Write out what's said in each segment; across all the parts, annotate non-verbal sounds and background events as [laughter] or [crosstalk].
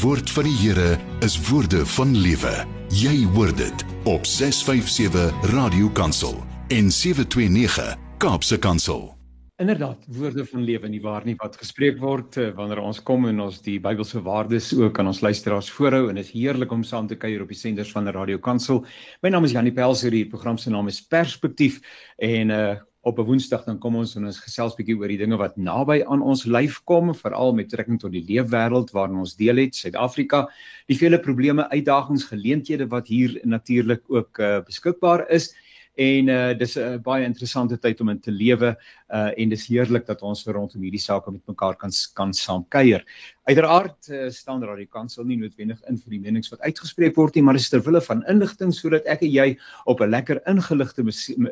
woord van die Here is woorde van lewe. Jy hoor dit op 657 Radio Kansel en 729 Kaapse Kansel. Inderdaad, woorde van lewe nie waar nie wat gespreek word eh, wanneer ons kom en ons die Bybelse waardes ook aan ons luisteraars voorhou en dit is heerlik om saam te kuier op die senders van die Radio Kansel. My naam is Janie Pelser, die program se naam is Perspektief en uh op 'n Woensdag dan kom ons en ons gesels bietjie oor die dinge wat naby aan ons lyf kom, veral met betrekking tot die leefwêreld waarin ons deel het, Suid-Afrika, die vele probleme, uitdagings, geleenthede wat hier natuurlik ook uh, beskikbaar is. En uh dis 'n baie interessante tyd om in te lewe uh en dis heerlik dat ons rondom hierdie sake met mekaar kan kan saam kuier. Uiteraard uh, staan daar die kansel nie noodwendig in vir die menings wat uitgespreek word nie, maar dis ter wille van inligting sodat ek en jy op 'n lekker ingeligte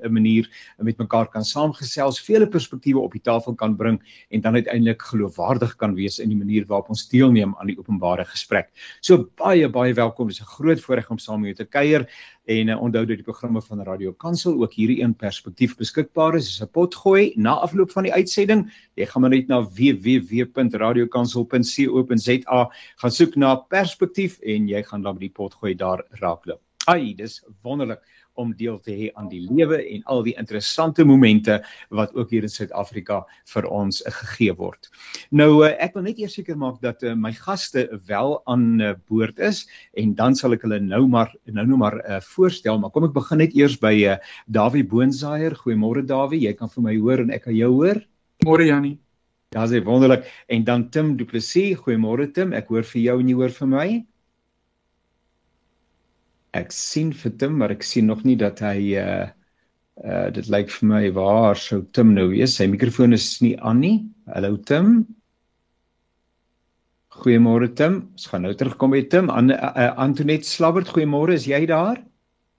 manier met mekaar kan saamgesels, vele perspektiewe op die tafel kan bring en dan uiteindelik geloofwaardig kan wees in die manier waarop ons deelneem aan die openbare gesprek. So baie baie welkom. Dis 'n groot voorreg om saam met jou te kuier en uh, onthou dat die programme van Radio Kansel ook hierdie een perspektief beskikbaar is. Dis 'n potgooi na afloop van die uitsending. Jy gaan maar net na www.radiokansel.co.za gaan soek na perspektief en jy gaan dan die potgooi daar raakloop. Ai, dis wonderlik om deel te hê aan die lewe en al die interessante momente wat ook hier in Suid-Afrika vir ons uh, gegee word. Nou uh, ek wil net eers seker maak dat uh, my gaste wel aan uh, boord is en dan sal ek hulle nou maar nou nou maar uh, voorstel, maar kom ek begin net eers by uh, Dawie Boonsaier. Goeiemôre Dawie, jy kan vir my hoor en ek kan jou hoor. Môre Jannie. Ja, dis wonderlik. En dan Tim Du Plessis. Goeiemôre Tim, ek hoor vir jou en jy hoor vir my. Ek sien vir Tim, maar ek sien nog nie dat hy uh uh dit lyk vir my waar sou Tim nou wees. Sy mikrofoon is nie aan nie. Hallo Tim. Goeiemôre Tim. Ons gaan nou terugkom by Tim. An uh, Antoinette Slabbert, goeiemôre. Is jy daar?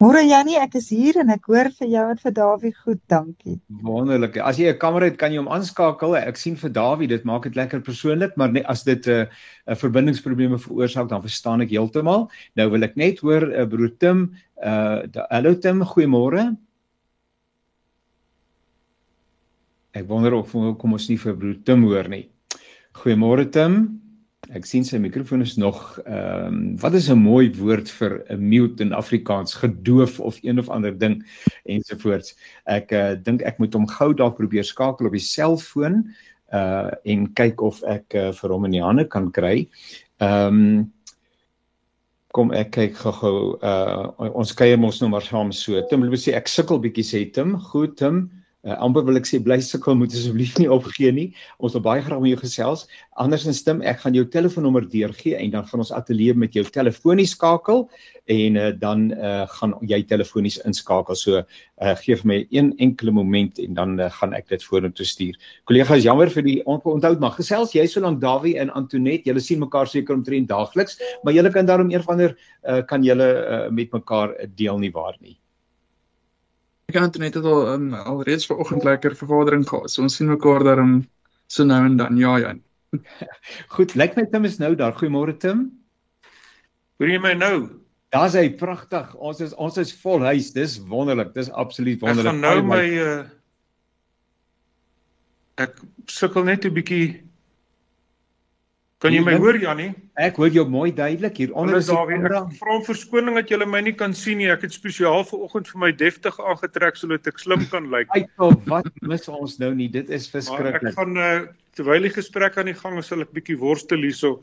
Môre Jannie, ek is hier en ek hoor vir jou en vir Dawie goed, dankie. Wonderlik. As jy 'n kamera het, kan jy hom aanskakel. Ek sien vir Dawie, dit maak dit lekker persoonlik, maar net as dit 'n uh, 'n verbindingsprobleme veroorsaak, dan verstaan ek heeltemal. Nou wil ek net hoor uh, broer Tim, uh hallo Tim, goeiemôre. Ek wonder of kom ons nie vir broer Tim hoor nie. Goeiemôre Tim. Ek sien sy mikrofoon is nog ehm um, wat is 'n mooi woord vir 'n mute in Afrikaans, gedoof of een of ander ding ensovoorts. Ek uh, dink ek moet hom gou dalk probeer skakel op die selfoon uh en kyk of ek uh, vir hom in die hande kan kry. Ehm um, kom ek kyk gou-gou uh ons kuier mos nou maar saam so. Tim sê ek sukkel bietjie sê Tim. Goed Tim. Uh, amper wil ek sê bly sukkel moet asseblief nie opgee nie. Ons wil baie graag met jou gesels. Andersins stem ek gaan jou telefoonnommer deurgee en dan gaan ons ateljee met jou telefonies skakel en uh, dan uh, gaan jy telefonies inskakel. So uh, gee vir my een enkele moment en dan uh, gaan ek dit vorentoe stuur. Kollegas, jammer vir die onthou maar gesels jy so lank Dawie en Antoinette. Julle sien mekaar seker omtrent daagliks, maar julle kan daarom een van der uh, kan julle uh, met mekaar deel nie waar nie. Ek het net al um, al reeds vanoggend lekker vergadering gehad. So ons sien mekaar daar um, so nou en dan. Ja, ja. [laughs] Goed, lyk my Tim is nou daar. Goeiemôre Tim. Hoor jy my nou? Daar's hy pragtig. Ons is ons is vol huis. Dis wonderlik. Dis absoluut wonderlik. Ek gaan nou my uh ek sukkel net 'n bietjie Kan jy my hoor Jannie? Ek hoor jou mooi duidelik hier onder is die kamera. Vra om verskoning dat jy my nie kan sien nie. Ek het spesiaal vir oggend vir my deftig aangetrek sodat ek slim kan lyk. Ai, oh, wat mis ons nou nie? Dit is verskriklik. Ek gaan uh, terwyl die gesprek aan die gang is, sal ek bietjie worstel hierso.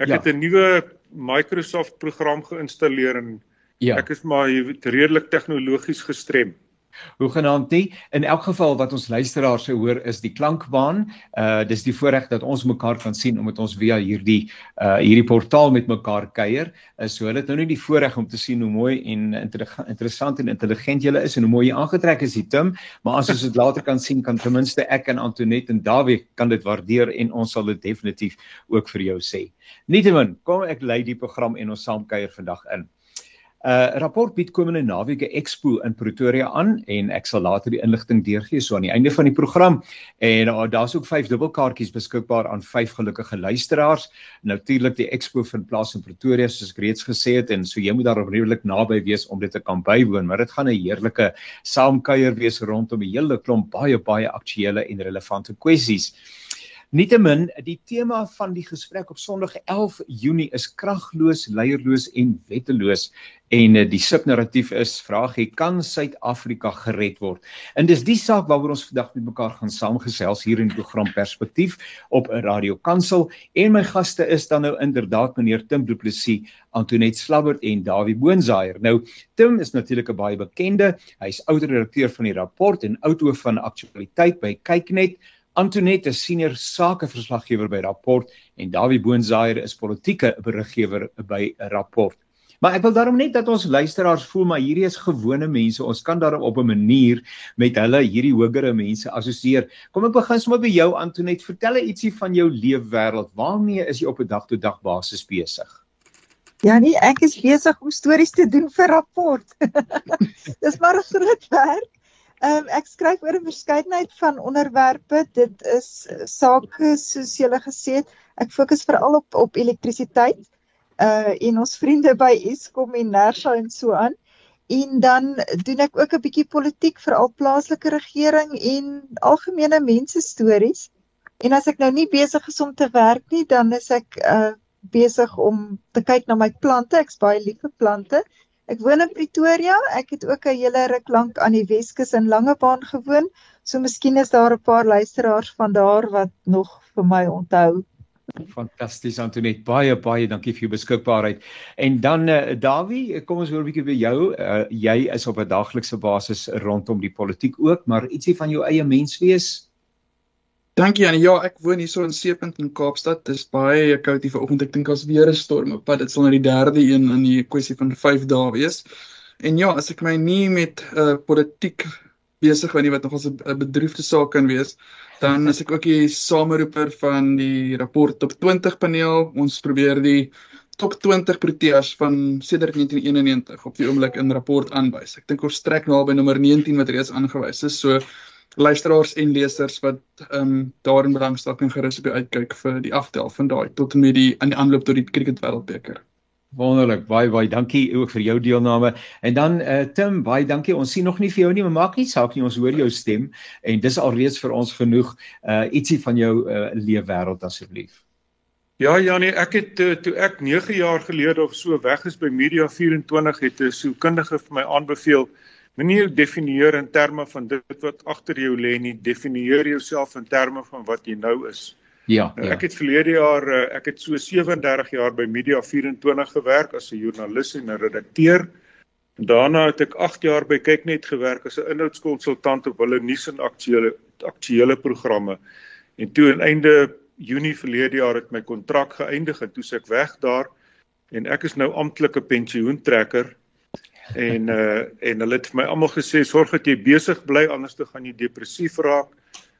Ek ja. het 'n nuwe Microsoft program geïnstalleer en ja. ek is maar redelik tegnologies gestremd. Hoe genaamd nie in elk geval wat ons luisteraars sou hoor is die klankbaan. Uh dis die voorreg dat ons mekaar kan sien omdat ons via hierdie uh hierdie portaal met mekaar kuier. Uh, so hulle het nou nie die voorreg om te sien hoe mooi en interessant en intelligent jy is en hoe mooi jy aangetrek is, Tim, maar as ons dit [laughs] later kan sien kan ten minste ek en Antoinette en Dawie kan dit waardeer en ons sal dit definitief ook vir jou sê. Nietemin, kom ek lei die program en ons saam kuier vandag in. 'n uh, rapport bied komende naweek 'n expo in Pretoria aan en ek sal later die inligting deurgee so aan die einde van die program en uh, daar's ook 5 dubbelkaartjies beskikbaar aan 5 gelukkige luisteraars. Natuurlik die expo vind plaas in Pretoria soos ek reeds gesê het en so jy moet daar redelik naby wees om dit te kan bywoon, maar dit gaan 'n heerlike saamkuier wees rondom 'n hele klomp baie baie aktuelle en relevante kwessies. Nietemin, die tema van die gesprek op Sondag 11 Junie is kragloos, leierloos en wetteloos en eh, die subnarratief is vraagie kan Suid-Afrika gered word. En dis die saak waaroor ons vandag met mekaar gaan saamgesels hier in die program Perspektief op 'n Radio Kansel en my gaste is dan nou inderdaad meneer Tim Du Plessis, Antoinette Slabbert en Dawie Boonsaier. Nou Tim is natuurlik 'n baie bekende, hy's ouer redakteur van die rapport en ouer van aktualiteit by Kyknet. Antoinette is senior sakeverslaggewer by Rapport en Dawie Boonsaier is politieke beriggewer by Rapport. Maar ek wil daarom net dat ons luisteraars voel maar hierdie is gewone mense. Ons kan daarom op 'n manier met hulle hierdie hogere mense assosieer. Kom ek begin sommer by jou Antoinette. Vertel ietsie van jou leefwêreld. Waarmee is jy op 'n dag-tot-dag basis besig? Ja nee, ek is besig om stories te doen vir Rapport. [laughs] Dis maar 'n groot werk. Ehm um, ek skryf oor 'n verskeidenheid van onderwerpe. Dit is sake soos julle gesê het. Ek fokus veral op op elektrisiteit. Uh en ons vriende by Eskom en Nersa en so aan. En dan doen ek ook 'n bietjie politiek, veral plaaslike regering en algemene mense stories. En as ek nou nie besig is om te werk nie, dan is ek uh besig om te kyk na my plante. Ek's baie lief vir plante. Ek woon in Pretoria. Ek het ook 'n hele ruk lank aan die Weskus in Langebaan gewoon. So miskien is daar 'n paar luisteraars van daar wat nog vir my onthou. Fantasties Antoinette. Baie baie dankie vir jou beskikbaarheid. En dan uh, Dawie, kom ons hoor 'n bietjie by jou. Uh, jy is op 'n daaglikse basis rondom die politiek ook, maar ietsie van jou eie menswees? Dankie Janie. Ja, ek woon hier so in Seepunt in Kaapstad. Dis baie koud hier vanoggend. Ek dink as weer 'n storm op pad. Dit sal nou die derde een in die kwessie van 5 dae wees. En ja, as ek my nie met uh politiek besig hou nie wat nogals 'n bedroefde saak kan wees, dan is ek ook die sameroeper van die rapport op 20 paneel. Ons probeer die top 20 proteas van sedert 1991 op die oomblik in rapport aanwys. Ek dink ons trek nou al by nommer 19 wat reeds aangewys is. So luisteraars en lesers wat ehm um, daarin belangstel kan gerus op die uitkyk vir die aftel van daai tot en met die aan die aanloop tot die cricket wêreldbeker. Wonderlik, baie baie dankie ook vir jou deelname. En dan eh uh, Tim, baie dankie. Ons sien nog nie vir jou nie, maar maak nie saak nie, ons hoor jou stem en dis alreeds vir ons genoeg uh ietsie van jou uh leefwêreld asseblief. Ja, Janie, ek het uh, toe ek 9 jaar gelede of so weg is by Media 24 het 'n sielkundige vir my aanbeveel Moenie jou definieer in terme van dit wat agter jou lê nie. Definieer jouself in terme van wat jy nou is. Ja, ja. Ek het verlede jaar eh, ek het so 37 jaar by Media 24 gewerk as 'n joernalis en 'n redakteur. Daarna het ek 8 jaar by Kyknet gewerk as 'n inhoudskonsultant op hulle nuus en aktuele aktuele programme. En toe aan einde Junie verlede jaar het my kontrak geëindig en toe se ek weg daar en ek is nou amptelike pensioentrekker en uh en hulle het vir my almal gesê sorg dat jy besig bly anders te gaan jy depressief raak.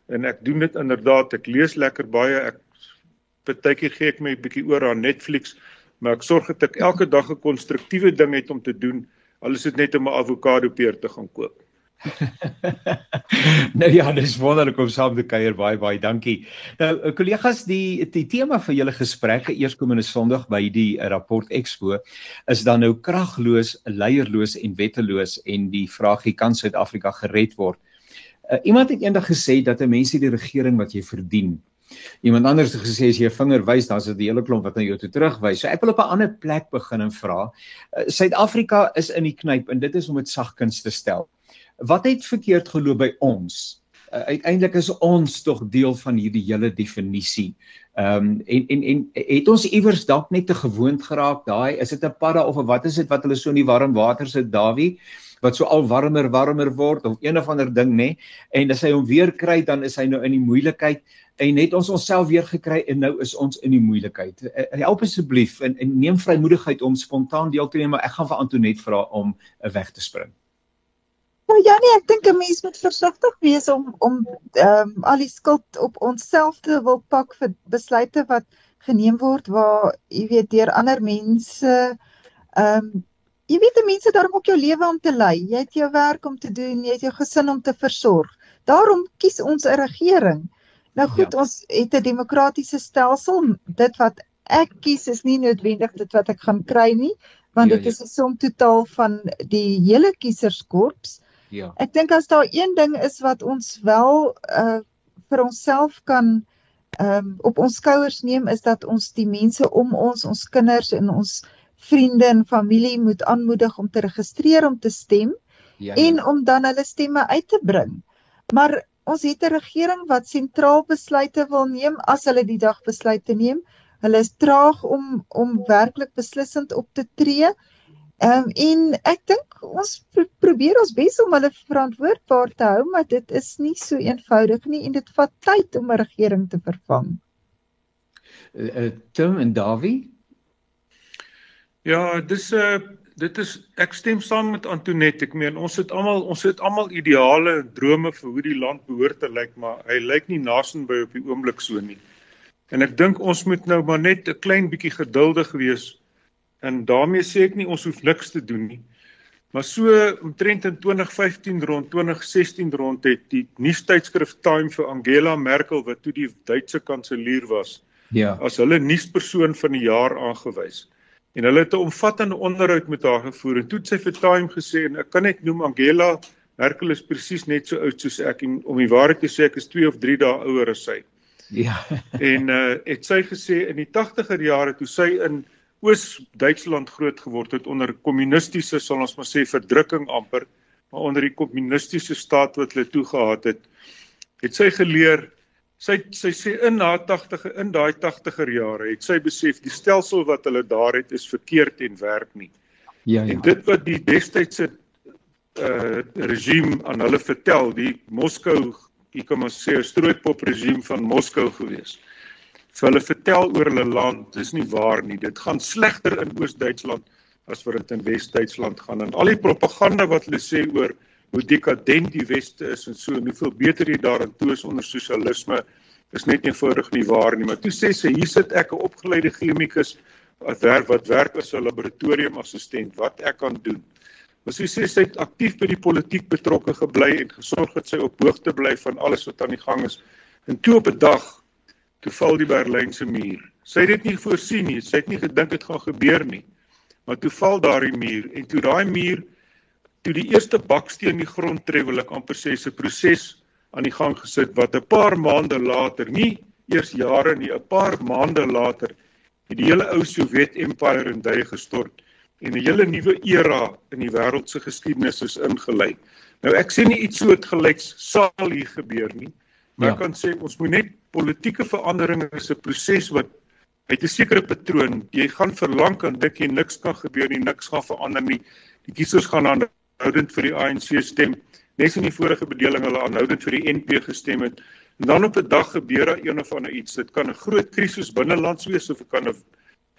En ek doen dit inderdaad. Ek lees lekker baie. Ek partykeer gee ek my 'n bietjie oor aan Netflix maar ek sorg dat ek elke dag 'n konstruktiewe ding het om te doen al is dit net om 'n avokado peer te gaan koop [laughs] nou ja, dis wonderlik om saam te kuier. Baie baie dankie. Nou eh, kollegas, die die tema vir julle gesprekke eerskomende Sondag by die rapport Expo is dan nou kragloos, leierloos en wetteloos en die vraagie kan Suid-Afrika gered word. Uh, iemand het eendag gesê dat 'n mens die regering wat jy verdien. Iemand anders het gesê as jy 'n vinger wys, dan is dit die hele klomp wat na jou toe terugwys. So ek wil op 'n ander plek begin en vra. Uh, Suid-Afrika is in die knyp en dit is om dit sagkens te stel wat het verkeerd geloop by ons? Uh, uiteindelik is ons tog deel van hierdie hele definisie. Ehm um, en en en het ons iewers dalk net te gewoond geraak daai is dit 'n padda of wat is dit wat hulle so in die warm water sit Dawie wat so al warmer warmer word of een of ander ding nê en as hy hom weer kry dan is hy nou in die moeilikheid en net ons onsself weer gekry en nou is ons in die moeilikheid. Uh, help asseblief en, en neem vrymoedigheid om spontaan deel te neem maar ek gaan vir Antoinette vra om uh, weg te spring. Nou ja nee, ek dink 'n mens moet versigtig wees om om ehm um, al die skuld op onsself te wil pak vir besluite wat geneem word waar jy weet deur ander mense ehm um, jy weet mense daarom ook jou lewe om te lei. Jy het jou werk om te doen, jy het jou gesin om te versorg. Daarom kies ons 'n regering. Nou goed, ja. ons het 'n demokratiese stelsel. Dit wat ek kies is nie noodwendig dit wat ek gaan kry nie, want ja, dit ja. is 'n som totaal van die hele kieserskorps. Ja. Ek dink as daar een ding is wat ons wel uh vir onsself kan ehm um, op ons skouers neem is dat ons die mense om ons, ons kinders en ons vriende en familie moet aanmoedig om te registreer om te stem ja, ja. en om dan hulle stemme uit te bring. Maar ons het 'n regering wat sentraal besluite wil neem as hulle die dag besluite neem. Hulle is traag om om werklik beslissend op te tree. Ehm um, en ek dink ons probeer ons bes om hulle verantwoordbaar te hou, maar dit is nie so eenvoudig nie en dit vat tyd om 'n regering te vervang. Uh, uh, Tim en Davie? Ja, dis 'n uh, eh, dit is ek stem saam met Antoinette. Ek meen ons het almal ons het almal ideale en drome vir hoe die land behoort te lyk, maar hy lyk nie nasenby op die oomblik so nie. En ek dink ons moet nou maar net 'n klein bietjie geduldig wees En daarmee sê ek nie ons hoef niks te doen nie. Maar so omtrent in 2015 rond 2016 rond het die nuustydskrif Time vir Angela Merkel wat toe die Duitse kanselier was, ja, as hulle nuuspersoon van die jaar aangewys. En hulle het 'n omvattende onderhoud met haar gevoer en toe het sy vir Time gesê en ek kan net noem Angela Merkel is presies net so oud soos ek en om die waarheid te sê ek is 2 of 3 dae ouer as sy. Ja. en uh het sy gesê in die 80er jare toe sy in Oos-Duitsland groot geword het onder kommunistiese sal ons maar sê verdrukking amper, maar onder die kommunistiese staat wat hulle toegehad het, het sy geleer sy sy sê in haar 80e in daai 80er jare het sy besef die stelsel wat hulle daar het is verkeerd en werk nie. Ja ja. En dit wat die destydse uh regime aan hulle vertel, die Moskou, ek kan maar sê 'n strooipop regime van Moskou gewees vir hulle vertel oor hulle land. Dis nie waar nie. Dit gaan slegter in Oos-Duitsland as wat dit in Wes-Duitsland gaan. En al die propaganda wat hulle sê oor hoe dekadent die Weste is en so en hoeveel beter jy daarin toe is onder sosialisme is net eenvoudig nie waar nie. Maar toe sê sy, hier sit ek 'n opgeleide chemikus wat werk wat werk as 'n laboratoriumassistent. Wat ek kan doen? Maar sy sê sy het aktief by die politiek betrokke gebly en gesorg dat sy op hoogte bly van alles wat aan die gang is. En toe op 'n dag toe val die Berlynse muur. Sy het dit nie voorsien nie. Sy het nie gedink dit gaan gebeur nie. Maar toe val daardie muur en toe daai muur toe die eerste baksteen die grond tref, wil ek amper sê 'n proses aan die gang gesit wat 'n paar maande later, nie eers jare nie, 'n paar maande later het die hele ou Sowjet Empire in duie gestort en 'n hele nuwe era in die wêreld se geskiedenis is ingelei. Nou ek sê nie iets soortgelyks sal hier gebeur nie, maar ja. ek kan sê ons moet net politieke verandering is 'n proses wat uit 'n sekere patroon, jy gaan verlang kan dik jy niks kan gebeur nie, niks gaan verander nie. Die kiesers gaan aanhoudend vir die ANC stem, net so in die vorige bedeling hulle aanhoudend vir die NP gestem het. En dan op 'n dag gebeur daar een of ander iets. Dit kan 'n groot krisis binnelands wees of dit kan 'n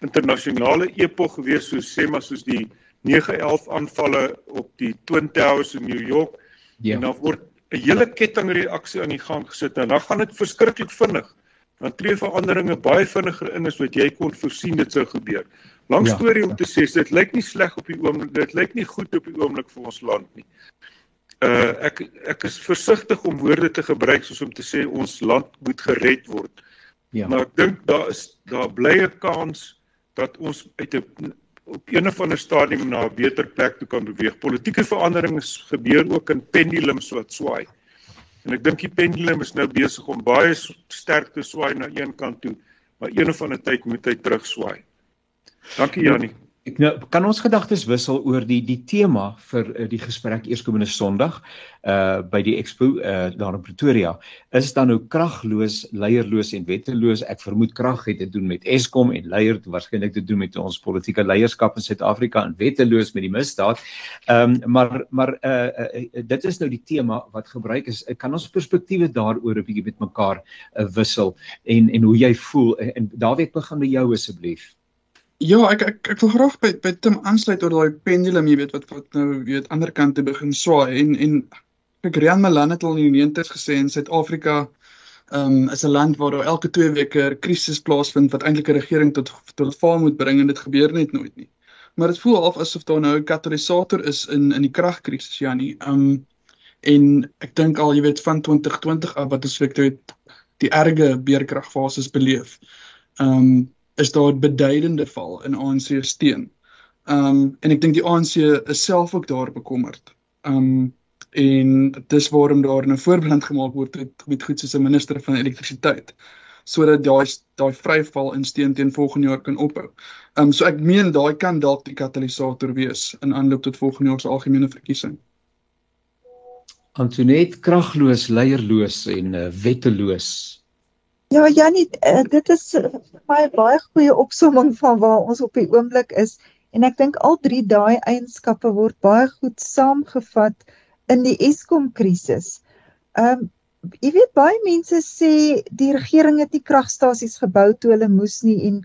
internasionale epok gewees soos sê maar soos die 9/11 aanvalle op die Twin Towers in New York. Ja. En dan word 'n hele kettingreaksie aan die gang gesit en dan gaan dit verskriklik vinnig. Dan tree veranderinge baie vinniger in as wat jy kon voorsien dit sou gebeur. Lang ja, storie om te sê, dit lyk nie sleg op die oomblik, dit lyk nie goed op die oomblik vir ons land nie. Uh ek ek is versigtig om woorde te gebruik soos om te sê ons land moet gered word. Ja. Maar ek dink daar is daar bly 'n kans dat ons uit 'n op een of ander stadium na 'n beter plek toe kan beweeg. Politieke veranderings gebeur ook in pendulums wat swaai. En ek dink die pendulum is nou besig om baie sterk te swaai na een kant toe, maar een of ander tyd moet hy terug swaai. Dankie Jannie. Ek nou kan ons gedagtes wissel oor die die tema vir uh, die gesprek eerskomende Sondag uh by die Expo uh daar in Pretoria is dan nou kragloos, leierloos en wetteloos. Ek vermoed krag het te doen met Eskom en leier het waarskynlik te doen met ons politieke leierskap in Suid-Afrika en wetteloos met die misdaad. Ehm um, maar maar uh, uh dit is nou die tema wat gebruik is. Kan ons perspektiewe daaroor 'n bietjie met mekaar uh, wissel en en hoe jy voel en Dawie ek begin met jou asseblief. Ja, ek ek ek wil graag by by Tim aansluit oor daai pendulum, jy weet wat wat nou weet ander kant te begin swaai en en ek Rian Malan het al in die 90's gesê in Suid-Afrika ehm um, is 'n land waar daar elke 2 weke 'n krisis plaasvind wat eintlik 'n regering tot tot val moet bring en dit gebeur net nooit nie. Maar dit voel of asof daar nou 'n katalisator is in in die kragkrisis, Janie. Ehm um, en ek dink al jy weet van 2020 af wat ons weet die erge beerkragfases beleef. Ehm um, is daar 'n beduidende val in ANC steun. Um en ek dink die ANC is self ook daar bekommerd. Um en dis waarom daar 'n voorbeeld gemaak word met, met goed soos 'n minister van elektrisiteit. sodat daai daai vryval in steen teen volgende jaar kan ophou. Ehm um, so ek meen daai kan dalk die katalisator wees in aanloop tot volgende jaar se algemene verkiesing. Antoinette kragloos, leierloos en uh, wetteloos. Ja, Janie, uh, dit is vir my baie goeie opsomming van waar ons op die oomblik is en ek dink al drie daai eienskappe word baie goed saamgevat in die Eskom krisis. Ehm um, jy weet baie mense sê die regering het nie kragstasies gebou toe hulle moes nie en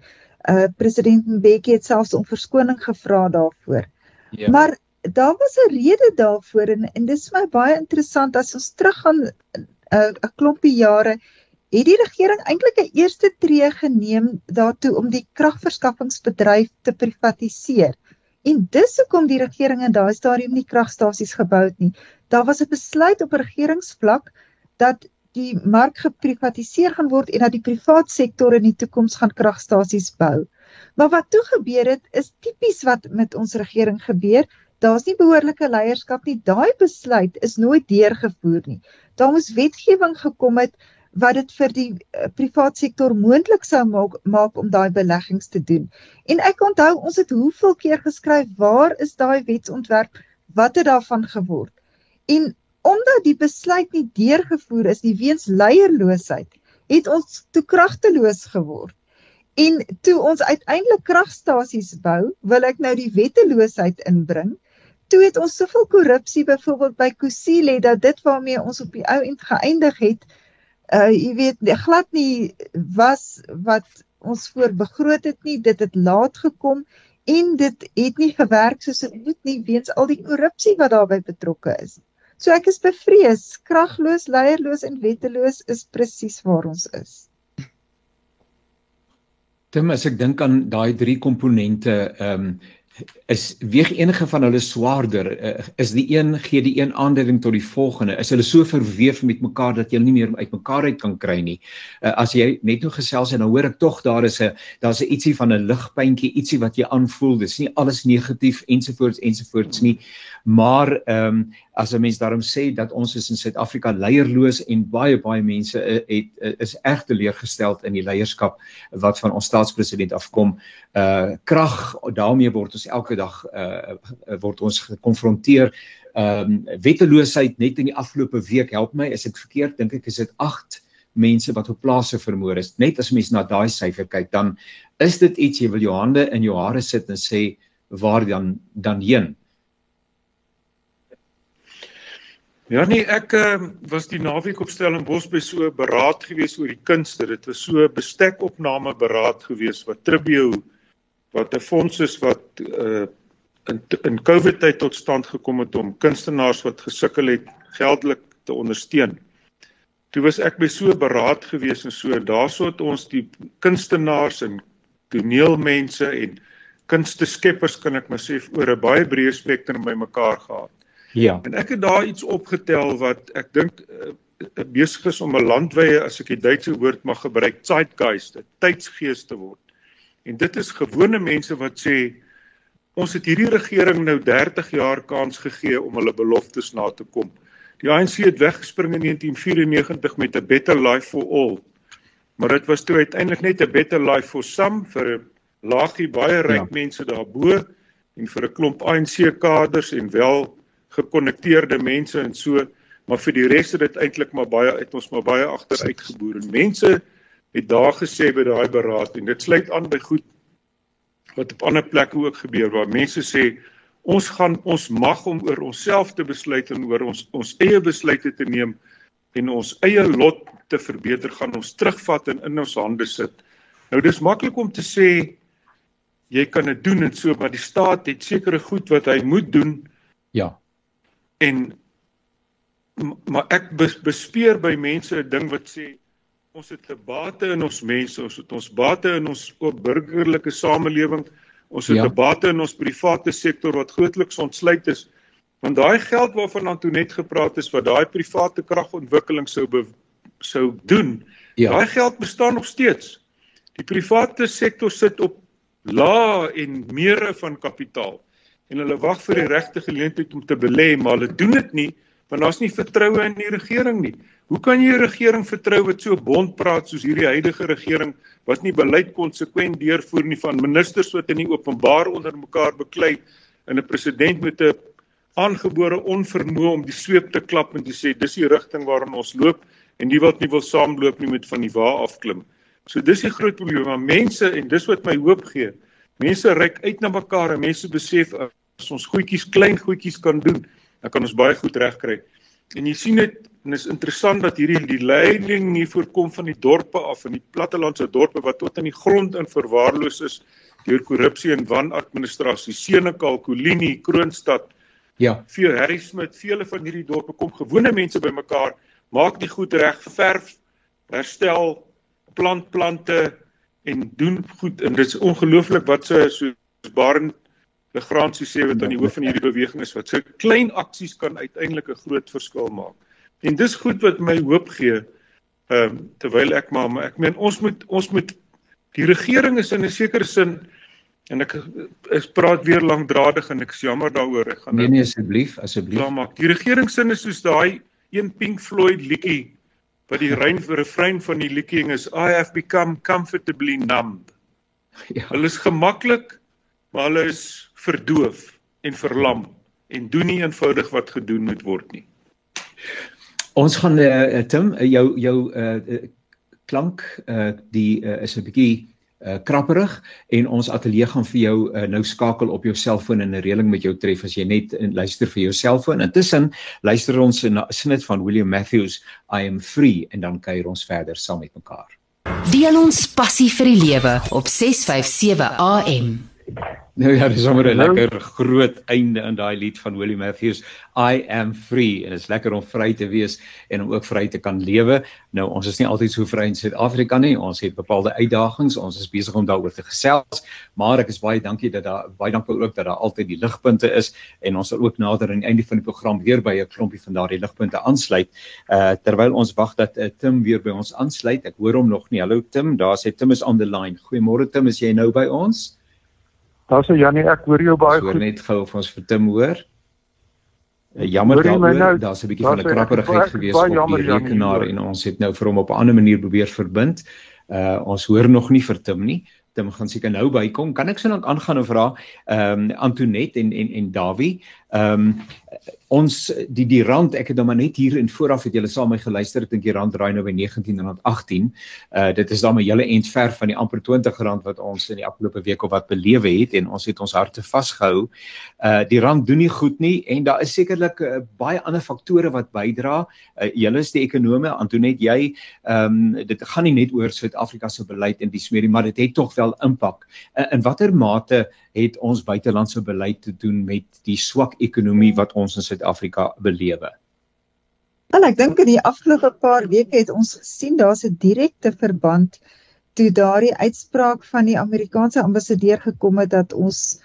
uh president Mbeki het selfs om verskoning gevra daarvoor. Ja. Maar daar was 'n rede daarvoor en en dis vir my baie interessant as ons teruggaan 'n uh, 'n klompie jare het die regering eintlik 'n eerste tree geneem daartoe om die kragverskaffingsbedryf te privatiseer. En dis hoekom die regering in daai stadium nie kragstasies gebou het nie. Daar was 'n besluit op regeringsvlak dat die mark geprivatiseer gaan word en dat die privaat sektor in die toekoms gaan kragstasies bou. Maar wat toe gebeur het is tipies wat met ons regering gebeur. Daar's nie behoorlike leierskap nie. Daai besluit is nooit deurgevoer nie. Daar moes wetgewing gekom het wat dit vir die uh, privaat sektor moontlik sou maak maak om daai beleggings te doen. En ek onthou ons het hoeveel keer geskryf waar is daai wetsontwerp? Wat het daarvan geword? En omdat die besluit nie deurgevoer is nie weens leierloosheid, het ons te kragteloos geword. En toe ons uiteindelik kragstasies bou, wil ek nou die wetteloosheid inbring. Toe het ons soveel korrupsie byvoorbeeld by Kusile dat dit waarmee ons op die ou end geëindig het, uh jy weet glad nie was wat ons voor begroot het nie, dit het laat gekom en dit het nie gewerk soos dit moet nie weens al die korrupsie wat daarbey betrokke is. So ek is bevrees, kragloos, leierloos en wetteloos is presies waar ons is. Tim, as ek dink aan daai drie komponente, ehm um, is weeg enige van hulle swaarder uh, is die een gee die een aanduiding tot die volgende. Is hulle so verweef met mekaar dat jy nie meer uit mekaar uit kan kry nie? Uh, as jy net nou gesels en dan hoor ek tog daar is 'n daar's 'n ietsie van 'n ligpuntjie ietsie wat jy aanvoel dis nie alles negatief ensovoorts ensovoorts nie maar ehm um, as 'n mens daarom sê dat ons is in Suid-Afrika leierloos en baie baie mense uh, het uh, is erg teleurgesteld in die leierskap wat van ons staatspresident afkom. Uh krag daarmee word ons elke dag uh word ons gekonfronteer. Ehm um, wetteloosheid net in die afgelope week help my. Is ek verkeerd? Dink ek is dit 8 mense wat op plase vermoor is. Net as mens na daai syfer kyk dan is dit iets jy wil jou hande in jou hare sit en sê waar dan dan heen Ja nee, ek uh, was die naweek op Stellenbosch by so 'n beraad gewees oor die kunste. Dit was so 'n bestekopname beraad gewees wat Tribio wat 'n fonds is wat uh, in in COVID tyd tot stand gekom het om kunstenaars wat gesukkel het geldelik te ondersteun. Toe was ek by so 'n beraad gewees en so daarso het ons die kunstenaars en toneelmense en kunsteskeppers kan ek maar sê oor 'n baie breë spektrum bymekaar gehad. Ja. En ek het daar iets opgetel wat ek dink uh, besig is om 'n landwyse as ek die Duitse woord mag gebruik, Zeitgeist, tydsgees te word. En dit is gewone mense wat sê Ons het hierdie regering nou 30 jaar kans gegee om hulle beloftes na te kom. Die ANC het weggespring in 1994 met 'n better life for all. Maar dit was toe uiteindelik net 'n better life for some vir 'n laagie baie ryk ja. mense daarbo en vir 'n klomp ANC kaders en wel gekonnekteerde mense en so, maar vir die res het dit eintlik maar baie uit ons maar baie agteruit geboor. En mense het daar gesê by daai beraad en dit sluit aan by goed wat op ander plekke ook gebeur waar mense sê ons gaan ons mag om oor onsself te besluit en oor ons ons eie besluite te neem en ons eie lot te verbeter gaan ons terugvat en in ons hande sit. Nou dis maklik om te sê jy kan dit doen en so maar die staat het sekere goed wat hy moet doen. Ja. En maar ek bespeer by mense 'n ding wat sê ons het 'n bate in ons mense, ons het ons bate in ons ook burgerlike samelewing. Ons het 'n ja. bate in ons private sektor wat grootliks ontsluit is. Want daai geld waarvan Antonet gepraat het wat daai private kragontwikkeling sou be, sou doen, ja. daai geld bestaan nog steeds. Die private sektor sit op lae en meere van kapitaal en hulle wag vir die regte geleentheid om te belê, maar hulle doen dit nie want daar's nie vertroue in die regering nie. Hoe kan jy 'n regering vertrou wat so bond praat soos hierdie huidige regering wat nie beleid konsekwent deurvoer nie van ministers wat in die openbaar onder mekaar beklei en 'n president met 'n aangebore onvermoë om die sweep te klap en te sê dis die rigting waarin ons loop en nie wat nie wil saamloop nie met van die wa afklim. So dis die groot probleem, maar mense en dis wat my hoop gee. Mense reik uit na mekaar en mense besef as ons goedjies klein goedjies kan doen, dan kan ons baie goed regkry. En jy sien dit en is interessant dat hierdie die leiding nie voorkom van die dorpe af en die plattelandse dorpe wat tot in die grond in verwaarloos is deur korrupsie en wanadministrasie. Senekal, Kolini, Kroonstad. Ja, vir Harry Smit, vele van hierdie dorpe kom gewone mense bymekaar, maak die goed reg, verf, herstel, plant plante en doen goed en dit is ongelooflik wat se so soos Barend Legrandsie sê wat aan die hoof van hierdie beweging is wat so klein aksies kan uiteindelik 'n groot verskil maak. En dis goed wat my hoop gee. Ehm um, terwyl ek maar, maar ek meen ons moet ons moet die regering is in 'n sekere sin en ek ek praat weer lankdradig en ek is jammer daaroor. Ek gaan Nee nee asseblief, asseblief. Ja, maar die regering sin is soos daai een Pink Floyd liedjie wat die rein [laughs] refrein van die liedjie is I have become comfortably numb. Ja. Hulle is gemaklik, maar hulle is verdoof en verlam en doen nie eenvoudig wat gedoen moet word nie. Ons gaan uh, Tim uh, jou jou uh, klank uh, die uh, is 'n bietjie uh, krapperig en ons ateljee gaan vir jou uh, nou skakel op jou selfoon in 'n reëling met jou tref as jy net uh, luister vir jou selfoon. Intussen luister ons 'n snit van William Matthews I am free en dan kuier ons verder saam met mekaar. Deel ons passie vir die lewe op 657 AM. Nou ja, dis sommer 'n lekker groot einde in daai lied van Willie Matthews. I am free en dit is lekker om vry te wees en om ook vry te kan lewe. Nou ons is nie altyd so vry in Suid-Afrika nie. Ons het bepaalde uitdagings. Ons is besig om daaroor te gesels, maar ek is baie dankie dat daar baie dankie ook dat daar altyd die ligpunte is en ons sal ook nader aan die einde van die program weer by 'n klompie van daardie ligpunte aansluit. Uh terwyl ons wag dat uh, Tim weer by ons aansluit. Ek hoor hom nog nie. Hallo Tim, daar sê Tim is on the line. Goeiemôre Tim, is jy nou by ons? Daar's so Janie, ek hoor jou baie goed. Hoor net gou of ons vir Tim hoor. Eh, jammer daaroor, nou, daar's 'n bietjie van 'n krapperigheid gewees op jammer, die rekenaar Janie, en ons het nou vir hom op 'n ander manier probeer verbind. Uh ons hoor nog nie vir Tim nie. Tim gaan seker nou bykom. Kan ek sonder aangaan en vra ehm um, Antoinette en en en Dawie. Ehm um, ons die die rand ek het nou maar net hier in vooraf het julle saam my geluister ek dink die rand raai nou by 1918. Uh dit is dan 'n hele end ver van die amper 20 rand wat ons in die afgelope week of wat belewe het en ons het ons harte vasgehou. Uh die rand doen nie goed nie en daar is sekerlik uh, baie ander faktore wat bydra. Uh, julle is die ekonome Antoinette jy ehm um, dit gaan nie net oor Suid-Afrika se beleid en die smeerie maar dit het tog wel impak. Uh, in watter mate het ons buitelandse beleid te doen met die swak ekonomie wat ons in Suid-Afrika belewe? Wel, ek dink in die afgelope paar weke het ons gesien daar's 'n direkte verband toe daardie uitspraak van die Amerikaanse ambassadeur gekom het dat ons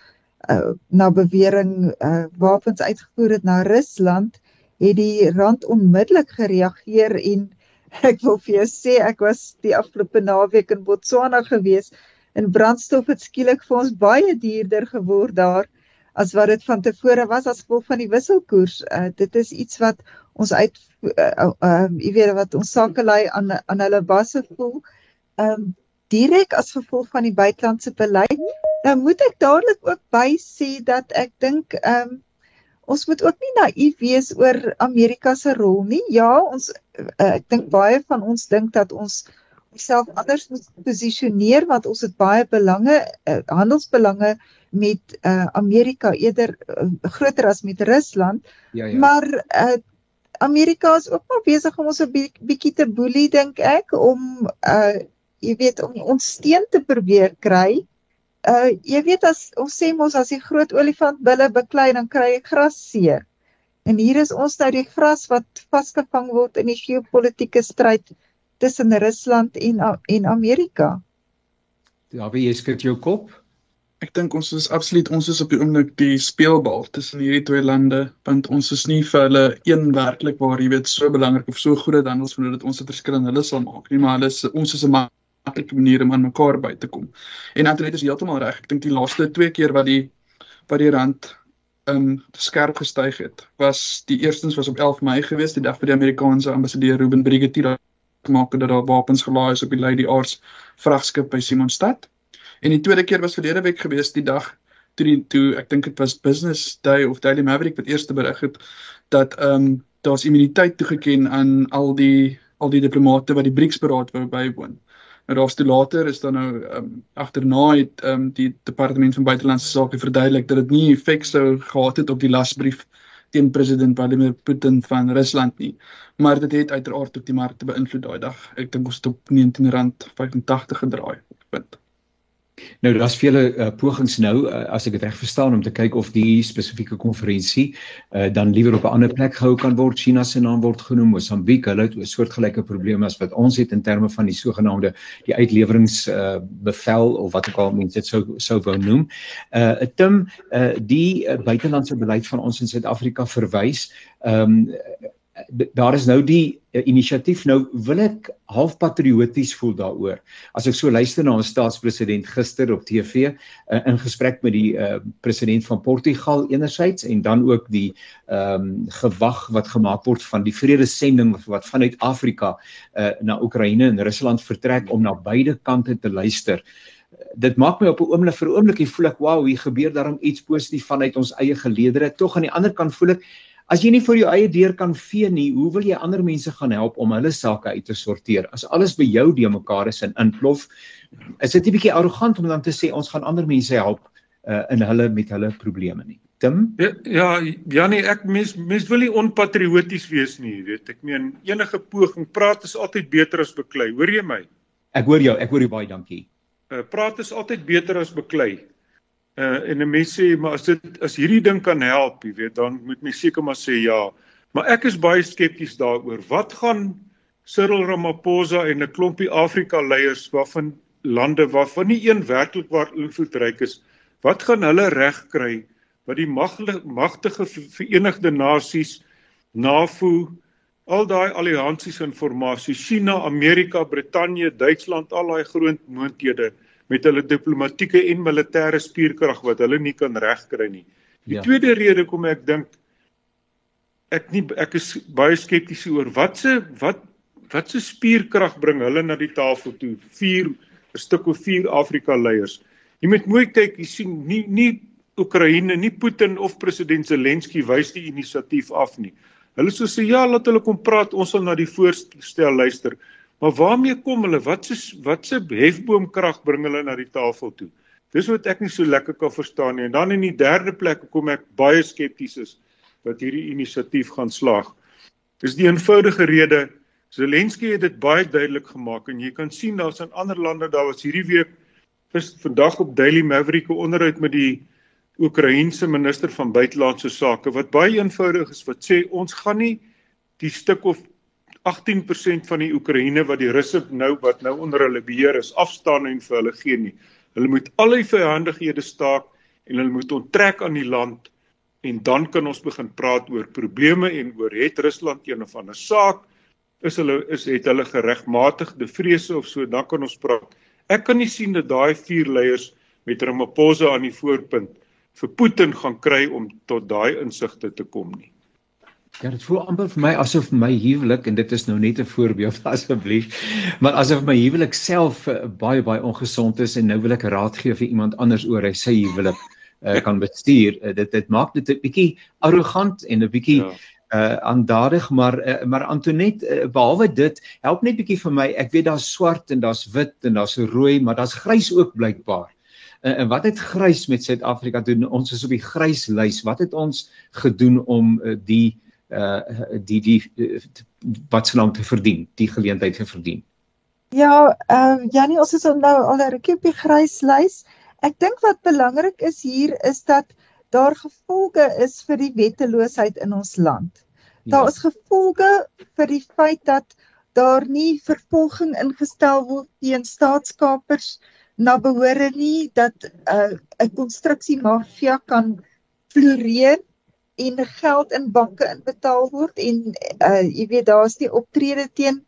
uh, na bewering uh, wapens uitgevoer het na Rusland, het die rand onmiddellik gereageer en [laughs] ek wil vir jou sê ek was die afgelope naweek in Botswana gewees en brandstof het skielik vir ons baie duurder geword daar as wat dit van tevore was as gevolg van die wisselkoers. Uh, dit is iets wat ons uit uh, uh, jy weet wat ons sakelei aan aan hulle basse voel. Ehm um, direk as gevolg van die buitelandse beleid. Nou moet ek dadelik ook by sê dat ek dink ehm um, ons moet ook nie naïef wees oor Amerika se rol nie. Ja, ons uh, ek dink baie van ons dink dat ons onsself anders moet posisioneer want ons het baie belange uh, handelsbelange met uh, Amerika eerder uh, groter as met Rusland. Ja, ja. Maar uh, Amerika is ook maar besig om ons 'n bietjie te boelie dink ek om uh jy weet om ons steen te probeer kry. Uh jy weet as ons sê mos as die groot olifant bulle beklei dan kry hy gras seer. En hier is ons nou die gras wat vasgevang word in die geopolitiese stryd tussen Rusland en en Amerika. Ja, wie jy skud jou kop? Ek dink ons is absoluut ons is op die oomblik die speelbal tussen hierdie twee lande want ons is nie vir hulle een werklik waar jy weet so belangrik of so groot handels van dit ons het verskil en hulle sal maak nie maar hulle is ons is 'n maklike manier om aan mekaar by te kom. En Antoinette is heeltemal reg. Ek dink die laaste twee keer wat die wat die rand um skerp gestyg het, was die eerstens was op 11 Mei gewees, die dag vir die Amerikaanse ambassadeur Ruben Brigetier gemaak het dat daar wapens gelaai is op die Lady Arts vragskip by Simonstad. En die tweede keer was verlede week gewees, die dag toe die toe ek dink dit was Business Day of Daily Maverick wat eers berig het dat ehm um, daar's immuniteit toegeken aan al die al die diplomate wat die BRICS-beraad wou bywoon. Nou daar's toe later is dan nou ehm um, agterna het ehm um, die departement van buitelandse sake verduidelik dat dit nie effek sou gehad het op die lasbrief teen president Vladimir Putin van Rusland nie. Maar dit het uiteraard ook die markte beïnvloed daai dag. Ek dink ons het op R19.85 gedraai. Punt. Nou daar's vele uh, pogings nou uh, as ek dit reg verstaan om te kyk of die spesifieke konferensie uh, dan liewer op 'n ander plek gehou kan word. China se naam word genoem, Mosambiek, hulle het 'n soortgelyke probleme as wat ons het in terme van die sogenaamde die uitlewerings uh, bevel of wat ek al mense dit sou sou wou noem. Uh Tim, uh die uh, buitelandse beleid van ons in Suid-Afrika verwys ehm um, daar is nou die uh, inisiatief nou wil ek half patrioties voel daaroor. As ek so luister na ons staatspresident gister op TV uh, in gesprek met die uh, president van Portugal enerzijds en dan ook die ehm um, gewag wat gemaak word van die vredesending wat vanuit Afrika uh, na Oekraïne en Rusland vertrek om na beide kante te luister. Dit maak my op 'n oomblik vir 'n oomblik voel ek wow, hier gebeur daarom iets positief vanuit ons eie geleedere. Tog aan die ander kant voel ek As jy nie vir jou eie deur kan vee nie, hoe wil jy ander mense gaan help om hulle sake uit te sorteer? As alles by jou de mekaar is en inplof, is dit 'n bietjie arrogant om dan te sê ons gaan ander mense help uh, in hulle met hulle probleme nie. Tim? Ja, ja, Janie, ek mens mens wil nie onpatrioties wees nie, weet. Ek meen enige poging praat is altyd beter as beklei. Hoor jy my? Ek hoor jou, ek hoor jou baie dankie. Uh, praat is altyd beter as beklei. Uh en 'n mens sê maar as dit as hierdie ding kan help, jy weet, dan moet mens seker maar sê ja. Maar ek is baie skepties daaroor. Wat gaan Cyril Ramaphosa en 'n klompie Afrika leiers waarvan lande waarvan nie een werklik waar invloedryk is, wat gaan hulle reg kry wat die magtige Verenigde Nasies NAVO al daai alliansies informasie China, Amerika, Brittanje, Duitsland, al daai groot moondhede met hulle diplomatieke en militêre spierkrag wat hulle nie kan regkry nie. Die ja. tweede rede kom ek dink ek nie ek is baie skepties oor wat se wat wat se spierkrag bring hulle na die tafel toe. 4 'n stuk of 4 Afrika leiers. Jy moet mooi kyk, jy sien nie nie Oekraïne, nie Putin of president Zelensky wys die inisiatief af nie. Hulle sê so ja, laat hulle kom praat, ons sal na die voorstel luister. Maar waarmee kom hulle? Wat se wat se hefboomkrag bring hulle na die tafel toe? Dis wat ek nie so lekker kan verstaan nie. En dan in die derde plek kom ek baie skepties is dat hierdie inisiatief gaan slaag. Dis die eenvoudige rede Zelensky het dit baie duidelik gemaak en jy kan sien daar's in ander lande daar was hierdie week vis vandag op Daily Maverick 'n onderhoud met die Oekraïense minister van buitelandse sake wat baie eenvoudig is wat sê ons gaan nie die stuk of 18% van die Oekraïne wat die Russe nou wat nou onder hulle beheer is, afstaan en vir hulle gee nie. Hulle moet al die vyandighede staak en hulle moet onttrek aan die land en dan kan ons begin praat oor probleme en oor het Rusland een of ander saak is hulle is het hulle geregmatigde vrese of so dan kan ons praat. Ek kan nie sien dat daai vier leiers met Ramaphosa aan die voorpunt vir Putin gaan kry om tot daai insigte te kom nie. Ja, dit voel amper vir my asof my huwelik en dit is nou net 'n voorbeeld [laughs] asseblief, maar asof my huwelik self uh, baie baie ongesond is en nou wil ek raad gee vir iemand anders oor hy sê huwelik uh, kan [laughs] bestuur. Uh, dit dit maak dit 'n bietjie arrogant en 'n bietjie ja. uh aandadig maar uh, maar Antonet uh, behalwe dit help net bietjie vir my. Ek weet daar's swart en daar's wit en daar's rooi maar daar's grys ook blykbaar. Uh, en wat het grys met Suid-Afrika doen? Ons is op die grys lys wat het ons gedoen om uh, die uh, die die wat se naam te verdien, die geleentheid te verdien. Ja, ehm uh, Janie, ons is nou al 'n rukkie op die gryslys. Ek dink wat belangrik is hier is dat daar gevolge is vir die wetteloosheid in ons land. Ja. Daar is gevolge vir die feit dat daar nie vervolging ingestel word teen staatskapers na behore nie dat 'n uh, 'n konstruksie mafia kan floreer en geld in banke inbetaal word en uh jy weet daar's die optrede teen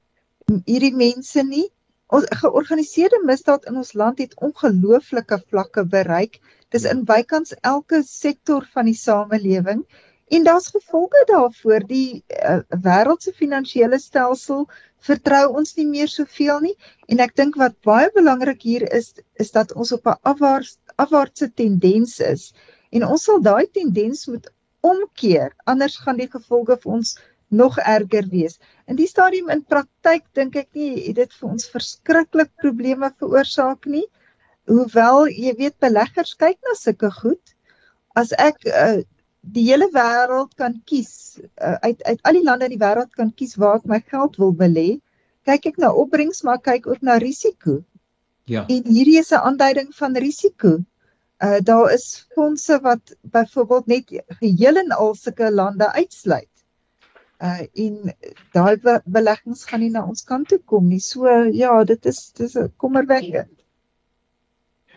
hierdie mense nie. Ons georganiseerde misdaad in ons land het ongelooflike vlakke bereik. Dis in bykans elke sektor van die samelewing en daar's gevolge daarvoor. Die uh, wêreldse finansiële stelsel vertrou ons nie meer soveel nie en ek dink wat baie belangrik hier is is dat ons op 'n afwaarts afwaartse tendens is en ons sal daai tendens moet omkeer anders gaan die gevolge vir ons nog erger wees. In die stadium in praktyk dink ek nie het dit vir ons verskriklik probleme veroorsaak nie. Hoewel jy weet beleggers kyk na sulke goed. As ek uh, die hele wêreld kan kies uh, uit uit al die lande in die wêreld kan kies waar ek my geld wil belê, kyk ek na opbrengs maar kyk ook na risiko. Ja. En hierdie is 'n aanduiding van risiko. Uh daar is fondse wat byvoorbeeld net geheel en al sulke lande uitsluit uh en daai beleggings gaan nie na ons kant toe kom nie. So ja, dit is dis 'n kommerwekkend.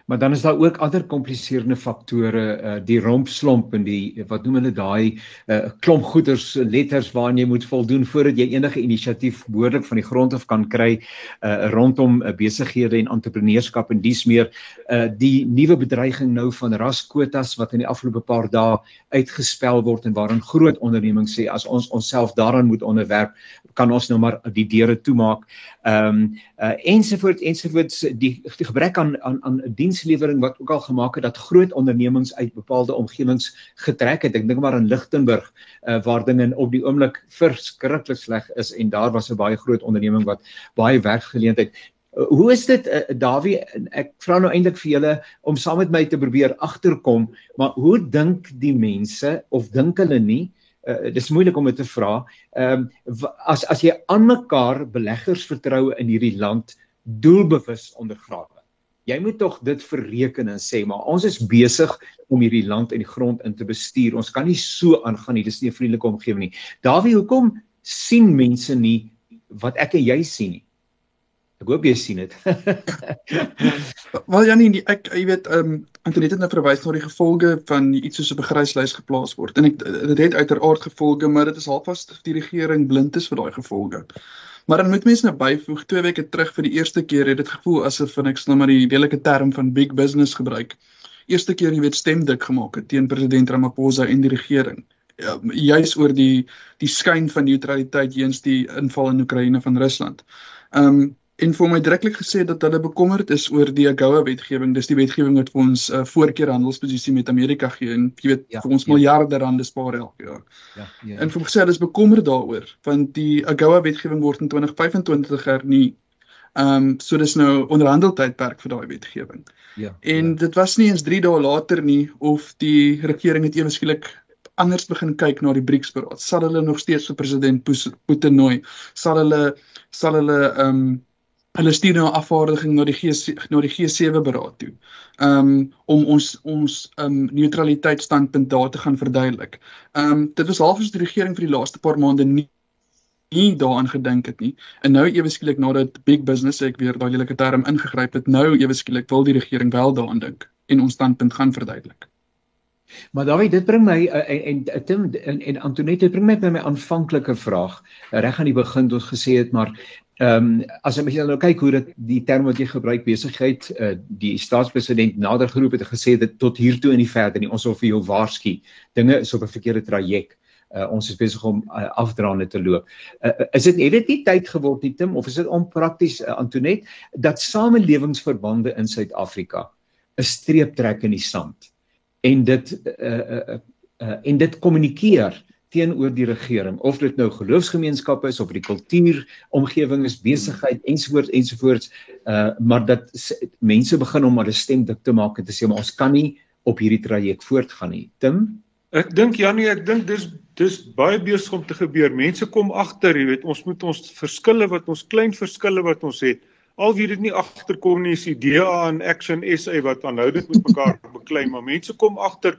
Maar dan is daar ook ander kompliserende faktore, uh die rompslomp en die wat noem hulle daai uh klomp goeders letters waaraan jy moet voldoen voordat jy enige inisiatief behoorlik van die grond af kan kry uh rondom uh, besighede en entrepreneurskap en dies meer uh die nuwe bedreiging nou van raskwotas wat in die afgelope paar dae uitgespel word en waarin groot ondernemings sê as ons onsself daaraan moet onderwerp kan ons nou maar die deure toemaak. Ehm um, uh ensovoorts ensovoorts die, die gebrek aan aan aan 'n dienslewering wat ook al gemaak het dat groot ondernemings uit bepaalde omgewings getrek het. Ek dink maar aan Lichtenburg uh, waar dinge op die oomblik verskriklik sleg is en daar was 'n baie groot onderneming wat baie werkgeleentheid. Uh, Hoe is dit uh, Dawie? Ek vra nou eintlik vir julle om saam met my te probeer agterkom maar hoe dink die mense of dink hulle nie? Uh, dis moeilik om dit te vra. Ehm um, as as jy aan mekaar beleggers vertroue in hierdie land doelbewus ondergrawe Jy moet tog dit verreken en sê maar ons is besig om hierdie land en die grond in te bestuur. Ons kan nie so aangaan nie. Dis nie 'n vriendelike omgewing nie. Dawie, hoekom sien mense nie wat ek en jy sien nie? Ek hoop jy sien dit. [laughs] Wel Janie, ek jy weet, ehm um, Antoinette het nou verwys na die gevolge van iets soos 'n begryslys geplaas word. En ek dit het uiteraard gevolge, maar dit is halfvas die regering blind is vir daai gevolge. Maar dan moet mense nou byvoeg, 2 weke terug vir die eerste keer het dit gevoel asof en ek sal maar die lelike term van big business gebruik. Eerste keer jy weet stemdik gemaak het teen president Ramaphosa en die regering. Ja, juis oor die die skyn van neutraliteit teenoor die inval in Oekraïne van Rusland. Ehm um, en vir my direklik gesê dat hulle bekommerd is oor die AGOA wetgewing. Dis die wetgewing wat vir ons 'n uh, voorkeur handelsposisie met Amerika gee en jy weet ja, vir ons ja. miljarde rande spaar elke jaar. Ja, ja. En vir my gesê hulle is bekommerd daaroor want die AGOA wetgewing word in 2025 hernie. Ehm um, so dis nou onderhandeltydperk vir daai wetgewing. Ja. En ja. dit was nie eens 3 dae later nie of die regering het ewe skielik anders begin kyk na die BRICS-beraad. Sal hulle nog steeds vir president Putin nooi? Sal hulle sal hulle ehm um, hulle stuur nou 'n afvaardiging na die G na die G7 beraad toe. Um om ons ons um neutraliteitstandpunt daar te gaan verduidelik. Um dit was halfs die regering vir die laaste paar maande nie nie daaraan gedink het nie. En nou ewe skielik nadat big business ek weer daai lelike term ingegryp het, nou ewe skielik wil die regering wel daaraan dink en ons standpunt gaan verduidelik. Maar Dawie, dit bring my uh, en Tim en, en Antoinette bring my by my aanvanklike vraag reg aan die begin toe ons gesê het maar Ehm um, as jy nou kyk hoe dit die term wat jy gebruik besigheid uh, die staatspresident nader geroep het en gesê dit tot hier toe en nie verder nie ons wil vir jou waarsku. Dinge is op 'n verkeerde traject. Uh, ons is besig om uh, afdraande te loop. Uh, is dit het dit nie tyd geword nie Tim of is dit onprakties uh, Antonet dat samelewingsverbande in Suid-Afrika 'n streep trek in die sand en dit uh, uh, uh, en dit kommunikeer teenoor die regering. Of dit nou geloofsgemeenskappe is of die kultuur omgewing is besigheid ensovoorts ensovoorts uh maar dat mense begin om hulle stem dik te maak en te sê ons kan nie op hierdie traject voortgaan nie. Tim? Ek dink Janie ek dink dis dis baie besig om te gebeur. Mense kom agter jy weet ons moet ons verskille wat ons klein verskille wat ons het al wie dit nie agterkom nie is die DA en Action SA wat aanhoudend met mekaar [laughs] beklei maar mense kom agter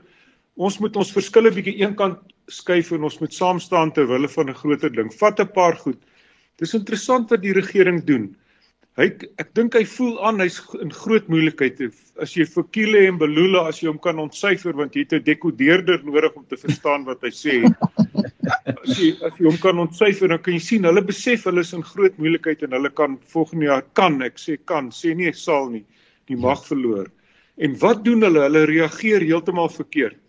ons moet ons verskille bietjie eenkant skuif en ons moet saam staan ter wille van 'n groter ding. Vat 'n paar goed. Dis interessant wat die regering doen. Hy ek dink hy voel aan hy's in groot moeilikheid. As jy vir Kile en Belula as jy hom kan ontsyfer want jy het 'n dekodeerder nodig om te verstaan wat hy sê. As jy as jy hom kan ontsyfer dan kan jy sien hulle besef hulle is in groot moeilikheid en hulle kan volgende jaar kan ek sê kan sê nie sal nie die mag verloor. En wat doen hulle? Hulle reageer heeltemal verkeerd.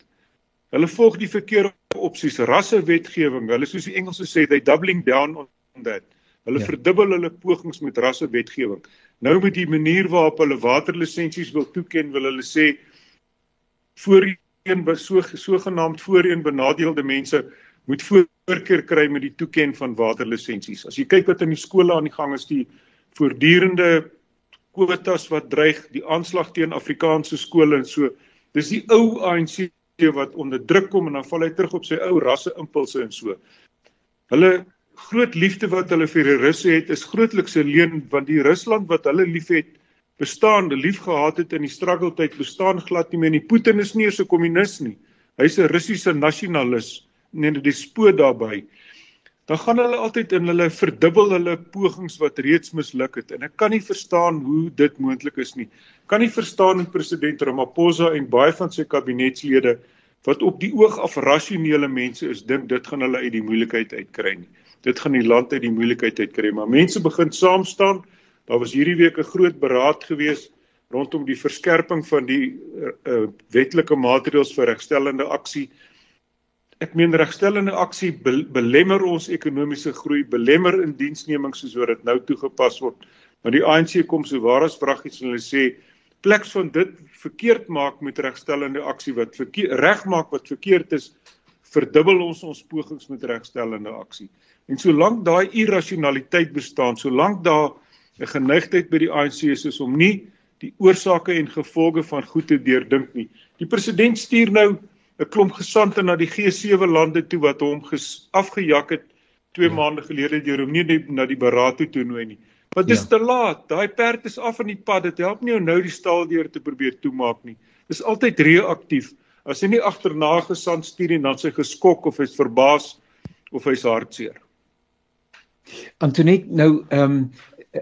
Hulle volg die verkeerde opsies, rassewetgewing. Hulle soos die Engelse sê they doubling down on that. Hulle ja. verdubbel hulle pogings met rassewetgewing. Nou met die manier waarop hulle waterlisensies wil toeken, wil hulle sê voorheen so sogenaamd voorheen benadeelde mense moet voorkeur kry met die toeken van waterlisensies. As jy kyk wat in die skole aan die gang is, die voortdurende kwotas wat dreig, die aanslag teen Afrikaanse skole en so. Dis die ou ANC wat onder druk kom en dan val hy terug op sy ou rasse impulse en so. Hulle groot liefde wat hulle vir die Russe het is grootliks 'n leuen want die Rusland wat hulle liefhet bestaan, lief gehad het in die struggle tyd bestaan glad nie meer nie. Putin is nie eens 'n kommunis nie. Hy's 'n Russiese nasionalis en 'n despoot daarbey. Dan gaan hulle altyd in hulle verdubbel hulle pogings wat reeds misluk het en ek kan nie verstaan hoe dit moontlik is nie. Kan nie verstaan hoe president Ramaphosa en baie van sy kabinetslede wat op die oog af rasionele mense is, dink dit gaan hulle uit die moeilikheid uitkry nie dit gaan die land uit die moeilikheid uitkry maar mense begin saam staan. Daar was hierdie week 'n groot beraad gewees rondom die verskerping van die uh, uh, wetlike maatreëls vir regstellende aksie. Ek meen regstellende aksie be belemmer ons ekonomiese groei belemmer indiensneming soos wat dit nou toegepas word. Want die ANC kom so waar as vraggies en hulle sê pleks van dit verkeerd maak met regstellende aksie wat regmaak wat verkeerd is verdubbel ons ons pogings met regstellende aksie En solank daai irrasionaliteit bestaan, solank daar 'n geneigtheid by die ANC is, is om nie die oorsake en gevolge van goed te deurdink nie. Die president stuur nou 'n klomp gesante na die G7 lande toe wat hom afgejak het 2 ja. maande gelede deur hom nie na die beraad toe toenooi nie. Want dit is ja. te laat. Daai perd is af in die pad. Dit help nie om nou die stal deur te probeer toemaak nie. Dis altyd reaktief. As hy nie agterna gesand stuur en dan sy geskok of hy's verbaas of hy's hartseer. Antoinette nou ehm um,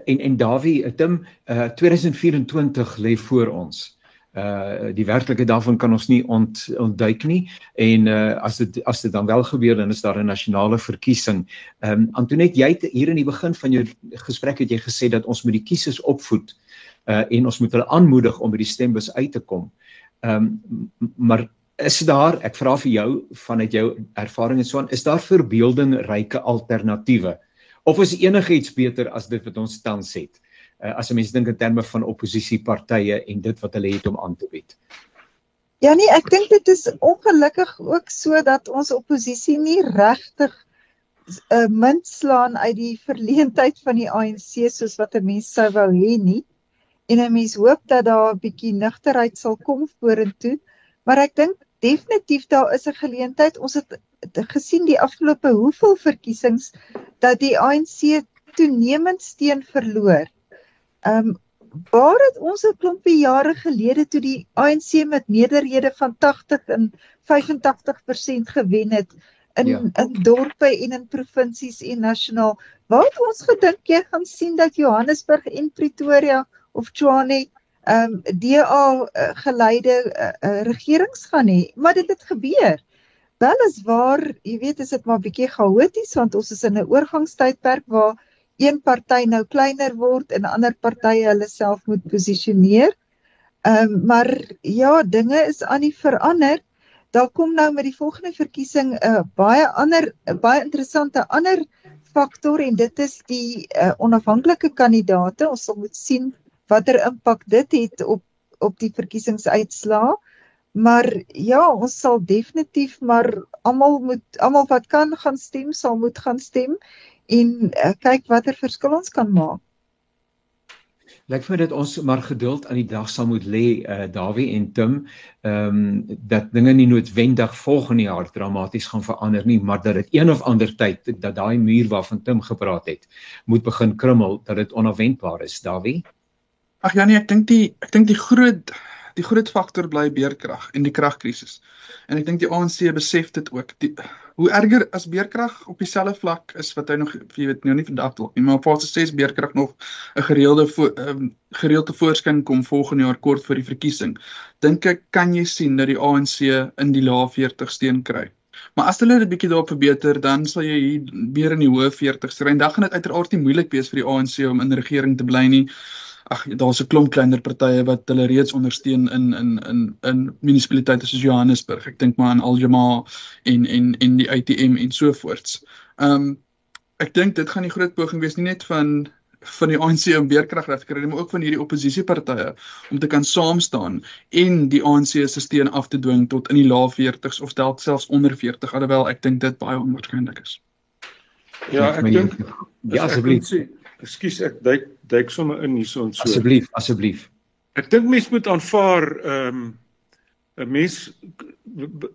en en Dawie Tim uh 2024 lê voor ons. Uh die werklikheid daarvan kan ons nie ont, ontduik nie en uh as dit as dit dan wel gebeur dan is daar 'n nasionale verkiesing. Ehm um, Antoinette jy het hier in die begin van jou gesprek het jy gesê dat ons moet die kiesers opvoed uh en ons moet hulle aanmoedig om by die stembus uit te kom. Ehm um, maar is daar ek vra vir jou vanuit jou ervaring en so aan is daar verbeeldingryke alternatiewe? Of is enigiets beter as dit wat ons tans het? Uh, as 'n mens dink in terme van oppositiepartye en dit wat hulle het om aan te bied. Ja nee ek dink dit is ongelukkig ook so dat ons oppositie nie regtig 'n uh, eh, munt slaan uit die verleentheid van die ANC soos wat 'n mens sou wou hê nie. En 'n mens hoop dat daar 'n bietjie nugterheid sal kom vorentoe. Maar ek dink definitief daar is 'n geleentheid ons het gesien die afgelope hoeveel verkiesings dat die ANC toenemend steun verloor. Ehm um, waar het ons 'n klompie jare gelede toe die ANC met meerderhede van 80 en 85% gewen het in ja. in dorpe en in provinsies en nasionaal. Waar het ons gedink jy gaan sien dat Johannesburg en Pretoria of Tshwane ehm um, DA uh, geleide uh, regerings gaan hê, maar dit het gebeur. Wel is waar, jy weet, is dit maar bietjie chaoties want ons is in 'n oorgangstydperk waar een party nou kleiner word en ander partye hulle self moet posisioneer. Ehm um, maar ja, dinge is aan die verander. Daar kom nou met die volgende verkiesing 'n uh, baie ander baie interessante ander faktor en dit is die uh, onafhanklike kandidaate. Ons sal moet sien watter impak dit het op op die verkiesingsuitslae. Maar ja, ons sal definitief maar almal moet almal wat kan gaan stem, sal moet gaan stem en uh, kyk watter verskil ons kan maak. Lyk vir dit ons maar geduld aan die dag sal moet lê uh, Dawie en Tim ehm um, dat dinge nie noodwendig volgende jaar dramaties gaan verander nie maar dat dit een of ander tyd dat daai muur waarvan Tim gepraat het moet begin krummel dat dit onverwendbaar is Dawie Ag ja nee ek dink die ek dink die groot die groot faktor bly beerkrag en die kragkrisis. En ek dink die ANC besef dit ook. Die hoe erger as beerkrag op dieselfde vlak is wat hy nog jy weet nou nie vandag dalk nie, maar fase 6 beerkrag nog 'n gereelde vo, um, gereelde voorskyn kom volgende jaar kort voor die verkiesing. Dink ek kan jy sien dat die ANC in die lae 40 steen kry. Maar as hulle dit bietjie daarop verbeter, dan sal jy hier meer in die hoë 40s kry. En dan gaan dit uiteraard nie moeilik wees vir die ANC om in regering te bly nie ag daar's 'n klomp kleiner partye wat hulle reeds ondersteun in in in in munisipaliteite soos Johannesburg. Ek dink maar aan Aljama en en en die ATM en so voorts. Ehm um, ek dink dit gaan die groot poging wees nie net van van die ANC om weerkrag reg te kry, maar ook van hierdie oppositiepartye om te kan saam staan en die ANC se steun af te dwing tot in die lae 40s of dalk selfs onder 40 alhoewel ek dink dit baie onwaarskynlik is. Ja, ek dink ja asseblief. Ekskuus, ek duik duik sommer in hierso en so. Asseblief, asseblief. Ek dink mense moet aanvaar ehm um, 'n mens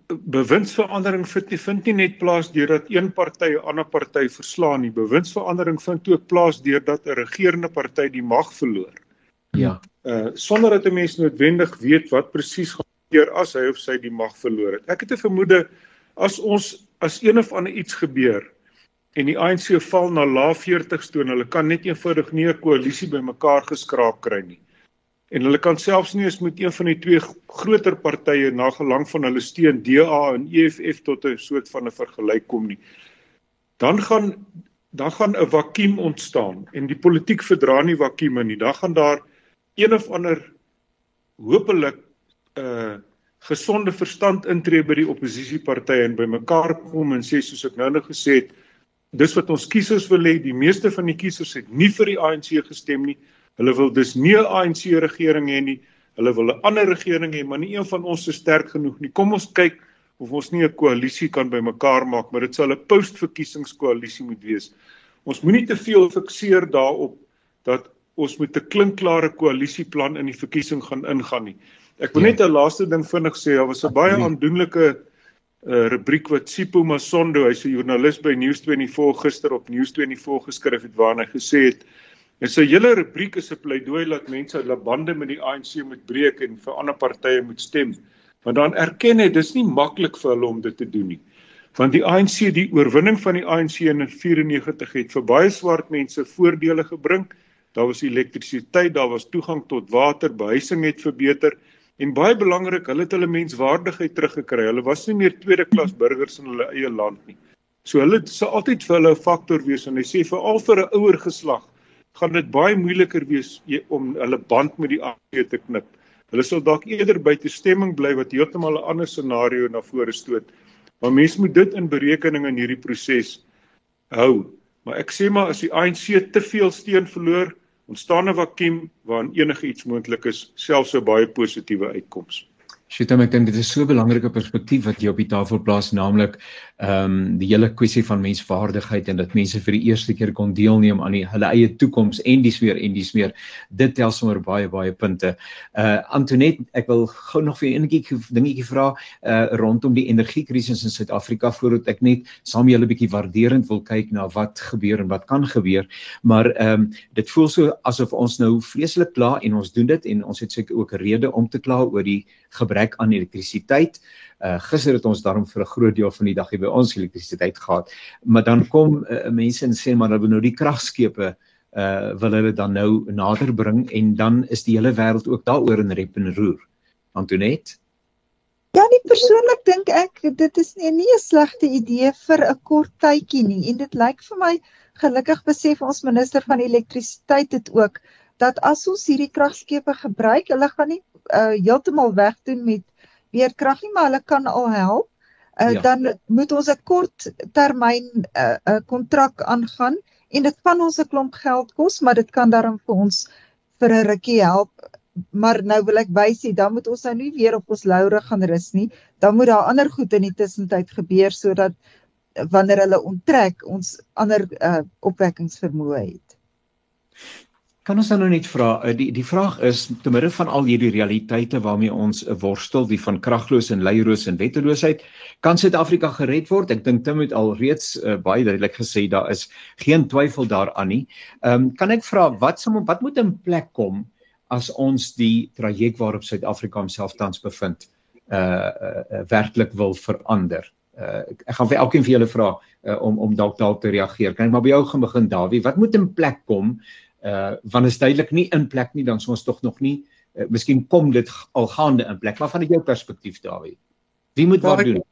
bewindsverandering vind nie vind nie net plaas deurdat een party 'n ander party verslaan nie. Bewindsverandering vind ook plaas deurdat 'n regerende party die mag verloor. Ja. Uh sonder dat 'n mens noodwendig weet wat presies gebeur as hy of sy die mag verloor het. Ek het 'n vermoede as ons as een of ander iets gebeur en die ANC val na lae 40s toe en hulle kan net eenvoudig nie 'n koalisie bymekaar geskraap kry nie. En hulle kan selfs nie eens met een van die twee groter partye na gelang van hulle steun DA en EFF tot 'n soort van 'n vergelyk kom nie. Dan gaan dan gaan 'n vakuum ontstaan en die politiek verdra nie vakuum nie. Dan gaan daar een of ander hopelik 'n uh, gesonde verstand intree by die oppositiepartye en bymekaar kom en sê soos ek nou net gesê het dis wat ons kiesers wil hê. Die meeste van die kiesers het nie vir die ANC gestem nie. Hulle wil dus nie 'n ANC regering hê nie. Hulle wil 'n ander regering hê, maar nie een van ons is sterk genoeg nie. Kom ons kyk of ons nie 'n koalisie kan bymekaar maak, maar dit sal 'n post-verkiesingskoalisie moet wees. Ons moenie te veel fikseer daarop dat ons moet 'n klinkklare koalisieplan in die verkiesing gaan ingaan nie. Ek wil ja. net 'n laaste ding vinnig sê. Daar was 'n baie aandoenlike 'n rubriek wat Sipho Masondo, hy's 'n joernalis by News24 gister op News24 geskryf het waarin hy gesê het en sy hele rubriek is 'n pleidooi dat mense hulle bande met die ANC moet breek en vir ander partye moet stem. Want dan erken hy dis nie maklik vir hulle om dit te doen nie. Want die ANC, die oorwinning van die ANC in 94 het vir baie swart mense voordele gebring. Daar was elektrisiteit, daar was toegang tot water, behuising het verbeter. En baie belangrik, hulle het hulle menswaardigheid teruggekry. Hulle was nie meer tweede klas burgers in hulle eie land nie. So hulle sal altyd vir hulle 'n faktor wees en hy sê veral vir 'n ouer geslag gaan dit baie moeiliker wees om hulle band met die ANC te knip. Hulle sal dalk eerder by te stemming bly wat heeltemal 'n ander scenario na vore stoot. Maar mense moet dit in berekening in hierdie proses hou. Maar ek sê maar as die ANC te veel steun verloor, ontstaan 'n vakuum waarin enige iets moontlik is, selfs 'n baie positiewe uitkoms. Sjoe, ek dink dit is so 'n belangrike perspektief wat jy op die tafel plaas, naamlik ehm um, die hele kwessie van menswaardigheid en dat mense vir die eerste keer kon deelneem aan die, hulle eie toekoms en dis weer en dis weer. Dit tel sommer baie baie punte. Uh Antonet, ek wil gou nog vir 'n enetjie dingetjie vra uh rondom die energiekrisis in Suid-Afrika voordat ek net saam julle 'n bietjie waarderend wil kyk na wat gebeur en wat kan gebeur. Maar ehm um, dit voel so asof ons nou vreeslik kla en ons doen dit en ons het seker ook rede om te kla oor die gebrek aan elektrisiteit. Uh gister het ons daarom vir 'n groot deel van die dag hier by ons elektrisiteit gehad. Maar dan kom uh, mense en sê maar hulle nou die kragskepe uh wil hulle dan nou nader bring en dan is die hele wêreld ook daaroor in rep en roer. Antoinette Ja, nie persoonlik dink ek dit is nie 'n slegte idee vir 'n kort tydjie nie en dit lyk vir my gelukkig besef ons minister van elektrisiteit dit ook dat as ons hierdie kragskepe gebruik, hulle gaan nie uh, heeltemal wegdoen met weerkrag nie, maar hulle kan al help. Uh, ja. Dan moet ons 'n kort termyn 'n uh, uh, kontrak aangaan en dit kan ons 'n klomp geld kos, maar dit kan daarom vir ons vir 'n rukkie help. Maar nou wil ek wys jy, dan moet ons nou nie weer op ons laure gaan rus nie. Dan moet daar ander goed in die tussentyd gebeur sodat wanneer hulle onttrek ons ander uh, opwekkingsvermoë het. Kan ons dan nou net vra eh, die die vraag is te midde van al hierdie realiteite waarmee ons eh, worstel die van kragloos en leieroos en wetteloosheid kan Suid-Afrika gered word ek dink Tim het al reeds uh, baie duidelik gesê daar is geen twyfel daaraan nie. Ehm um, kan ek vra wat sou wat moet in plek kom as ons die traject waarop Suid-Afrika homself tans bevind uh uh, uh werklik wil verander. Uh ek, gaan vir elkeen vir julle vra uh, om om dalk dalk te reageer. Kan ek maar by jou gaan begin Dawie? Wat moet in plek kom? Uh want is duidelik nie in plek nie dan ons tog nog nie uh, miskien kom dit al gaande in plek. Maar van jou perspektief Dawie. Wie moet wat doen?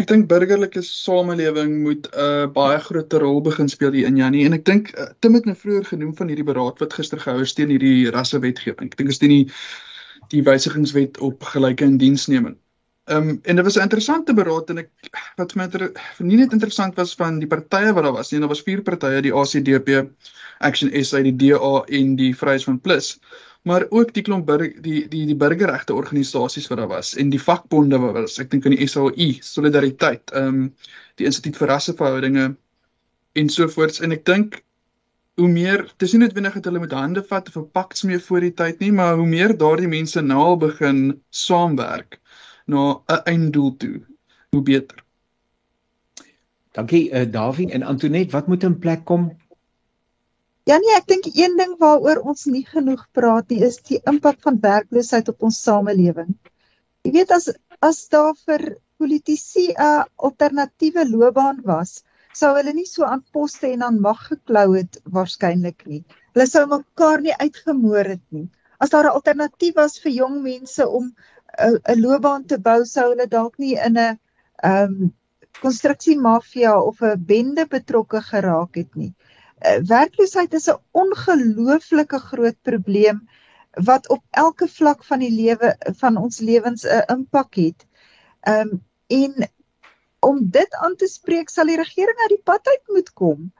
Ek dink burgerlike samelewing moet 'n uh, baie groter rol begin speel hier in Janie en ek dink uh, Tim het nou vroeër genoem van hierdie beraad wat gister gehou is teen hierdie rassewetgewing. Ek dink is teen die die wysigingswet op gelyke indiensneming. Ehm um, en dit was 'n interessante beraad en ek wat my ter, nie net interessant was van die partye wat daar was nie, daar was vier partye, die ACDP, Action SA, die DA en die Vryheidsfront Plus maar ook die klomp burg, die die die burgerregte organisasies wat daar was en die vakbonde wat was ek dink aan die SAU solidariteit ehm um, die instituut vir rasseverhoudinge en so voorts en ek dink hoe meer dis nie noodwendig dat hulle met hande vat of 'n pak smee voor die tyd nie maar hoe meer daardie mense nou al begin saamwerk na 'n einddoel toe hoe beter Dankie uh, Davie en Antoinette wat moet in plek kom Ja nee, ek dink een ding waaroor ons nie genoeg praat nie is die impak van werkloosheid op ons samelewing. Jy weet as as daar vir politici 'n alternatiewe loopbaan was, sou hulle nie so aan poste en aan mag geklou het waarskynlik nie. Hulle sou mekaar nie uitgemoor het nie. As daar 'n alternatief was vir jong mense om 'n loopbaan te bou, sou hulle dalk nie in 'n ehm um, konstruksiemafia of 'n bende betrokke geraak het nie. Eh, werkloosheid is 'n ongelooflike groot probleem wat op elke vlak van die lewe van ons lewens 'n impak het. Ehm um, en om dit aan te spreek sal die regering uit die pad uit moet kom.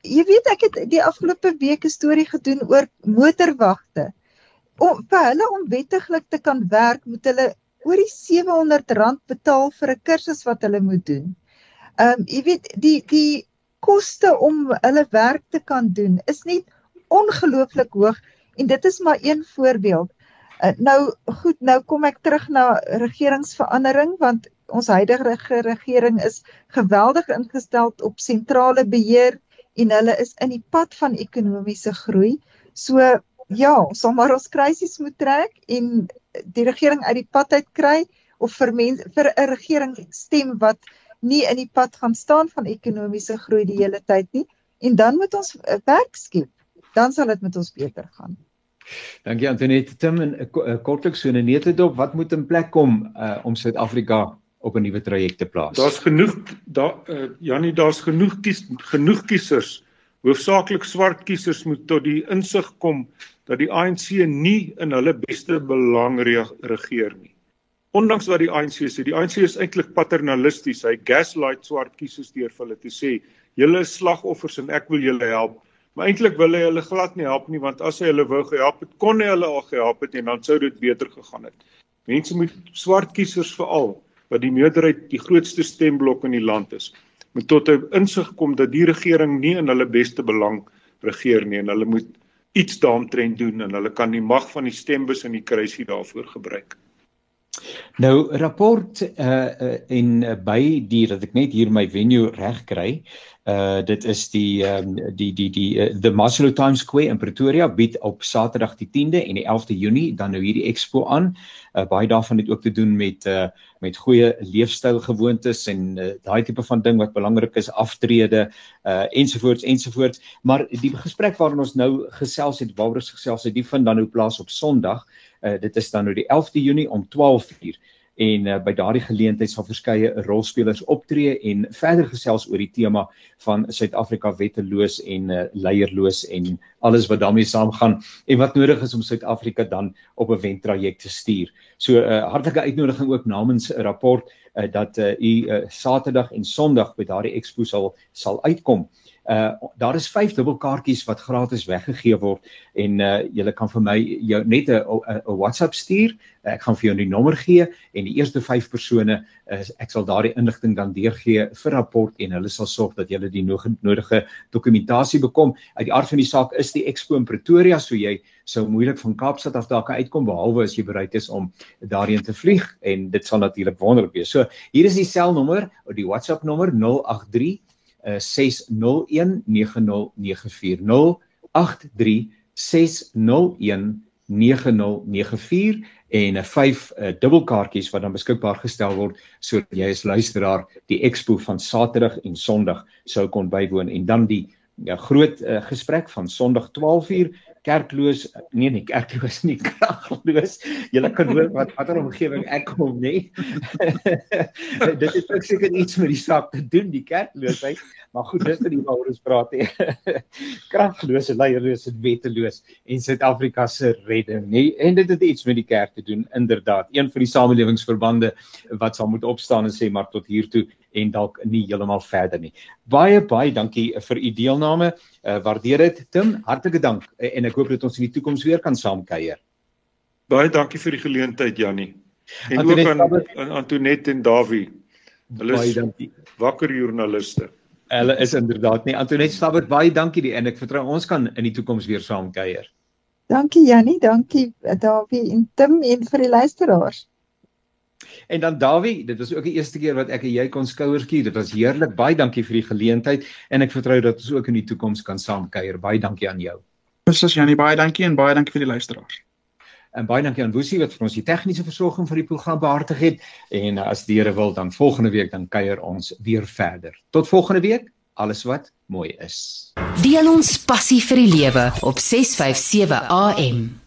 Jy weet ek het die afgelope week 'n storie gedoen oor motorwagte. Om vir hulle om wettiglik te kan werk, moet hulle oor die R700 betaal vir 'n kursus wat hulle moet doen. Ehm um, jy weet die die koste om hulle werk te kan doen is net ongelooflik hoog en dit is maar een voorbeeld. Uh, nou goed, nou kom ek terug na regeringsverandering want ons huidige regering is geweldig ingestel op sentrale beheer en hulle is in die pad van ekonomiese groei. So ja, ons sal maar ons krisis moet trek en die regering uit die pad uit kry of vir mense vir 'n regering stem wat nie in die pad gaan staan van ekonomiese groei die hele tyd nie en dan moet ons eh, werk skep. Dan sal dit met ons beter gaan. Dankie Antoinette Tim en eh, kortliks so 'n nete dop wat moet in plek kom uh, om Suid-Afrika op 'n nuwe traject te plaas. Daar's genoeg daar uh, Janie daar's genoeg kies genoeg kiesers. Hoofsaaklik swart kiesers moet tot die insig kom dat die ANC nie in hulle beste belang regeer nie. Ondanks wat die ANC sê, die ANC is eintlik paternalisties. Hy gaslight swart kiesers deur vir hulle te sê, julle is slagoffers en ek wil julle help. Maar eintlik wil hy hulle glad nie help nie want as hy hulle wou gehelp het, kon hy hulle al gehelp het en dan sou dit beter gegaan het. Mense moet swart kiesers veral wat die meerderheid die grootste stemblok in die land is, moet tot 'n insig kom dat die regering nie in hulle beste belang regeer nie en hulle moet iets daaromtrent doen en hulle kan die mag van die stembus in die kruisie daarvoor gebruik. Nou rapport uh, uh en uh, by die dat ek net hier my venue reg kry. Uh dit is die um die die die uh, the Maslow Times Square in Pretoria bied op Saterdag die 10de en die 11de Junie dan nou hierdie expo aan. Uh baie daarvan het ook te doen met uh met goeie leefstylgewoontes en uh, daai tipe van ding wat belangrik is aftrede uh ensovoorts ensovoorts. Maar die gesprek waarin ons nou gesels het waaroor ons gesels het, die vind dan nou plaas op Sondag Uh, dit is dan nou die 11de Junie om 12:00 en uh, by daardie geleentheid sal verskeie rolspelers optree en verder gesels oor die tema van Suid-Afrika wetteloos en uh, leierloos en alles wat daarmee saamgaan en wat nodig is om Suid-Afrika dan op 'n wentraject te stuur. So 'n uh, hartlike uitnodiging ook namens 'n rapport uh, dat uh, u uh, Saterdag en Sondag by daardie expo sal sal uitkom. Uh daar is 5 dubbelkaartjies wat gratis weggegee word en uh jy kan vir my jou net 'n 'n WhatsApp stuur. Ek gaan vir jou die nommer gee en die eerste 5 persone uh, ek sal daardie inligting dan deurgee vir rapport en hulle sal sorg dat jy die nodige dokumentasie bekom. Uit die aard van die saak is die Expo in Pretoria, so jy sou moeilik van Kaapstad af daar kan uitkom behalwe as jy bereid is om daarheen te vlieg en dit sal natuurlik wonderlik wees. So hier is die selnommer, die WhatsApp nommer 083 6019094 083 601 9094 en 'n 5 uh, dubbelkaartjies wat dan beskikbaar gestel word sodat jy as luisteraar die expo van Saterdag en Sondag sou kon bywoon. En dan die ja, groot uh, gesprek van Sondag 12uur kerkloos nee nee kerkloos nie kragloos. Jy kan hoor wat watter omgewing ek kom nê [laughs] dit het ook seker iets met die saak te doen die kerkloosheid. Maar goed dis wat die ons praat hè [laughs] kraglose leierlose wetteloos en Suid-Afrika se redding nê en dit het iets met die kerk te doen inderdaad. Een van die samelewingsverbande wat sal moet opstaan en sê maar tot hier toe en dalk nie heeltemal verder nie. Baie baie dankie vir u deelname. Uh, waardeer dit. Tim, hartlike dank uh, en ek hoop dat ons in die toekoms weer kan saamkuier. Baie dankie vir die geleentheid Jannie. En Antoinette, ook aan, aan Antoinette en Davie. Hulle is baie dankie. Wakker joernaliste. Hulle is inderdaad nie Antoinette Stabbert baie dankie die en ek vertrou ons kan in die toekoms weer saamkuier. Dankie Jannie, dankie Davie en Tim en vir die luisteraars. En dan Dawie, dit was ook die eerste keer wat ek en jy kon skouers skier. Dit was heerlik. Baie dankie vir die geleentheid en ek vertrou dat ons ook in die toekoms kan saamkuier. Baie dankie aan jou. Presies Janie, baie dankie en baie dankie vir die luisteraars. En baie dankie aan Woesie wat vir ons die tegniese versorging vir die program behartig het. En as die Here wil, dan volgende week dan kuier ons weer verder. Tot volgende week. Alles wat mooi is. Deel ons passie vir die lewe op 657 AM.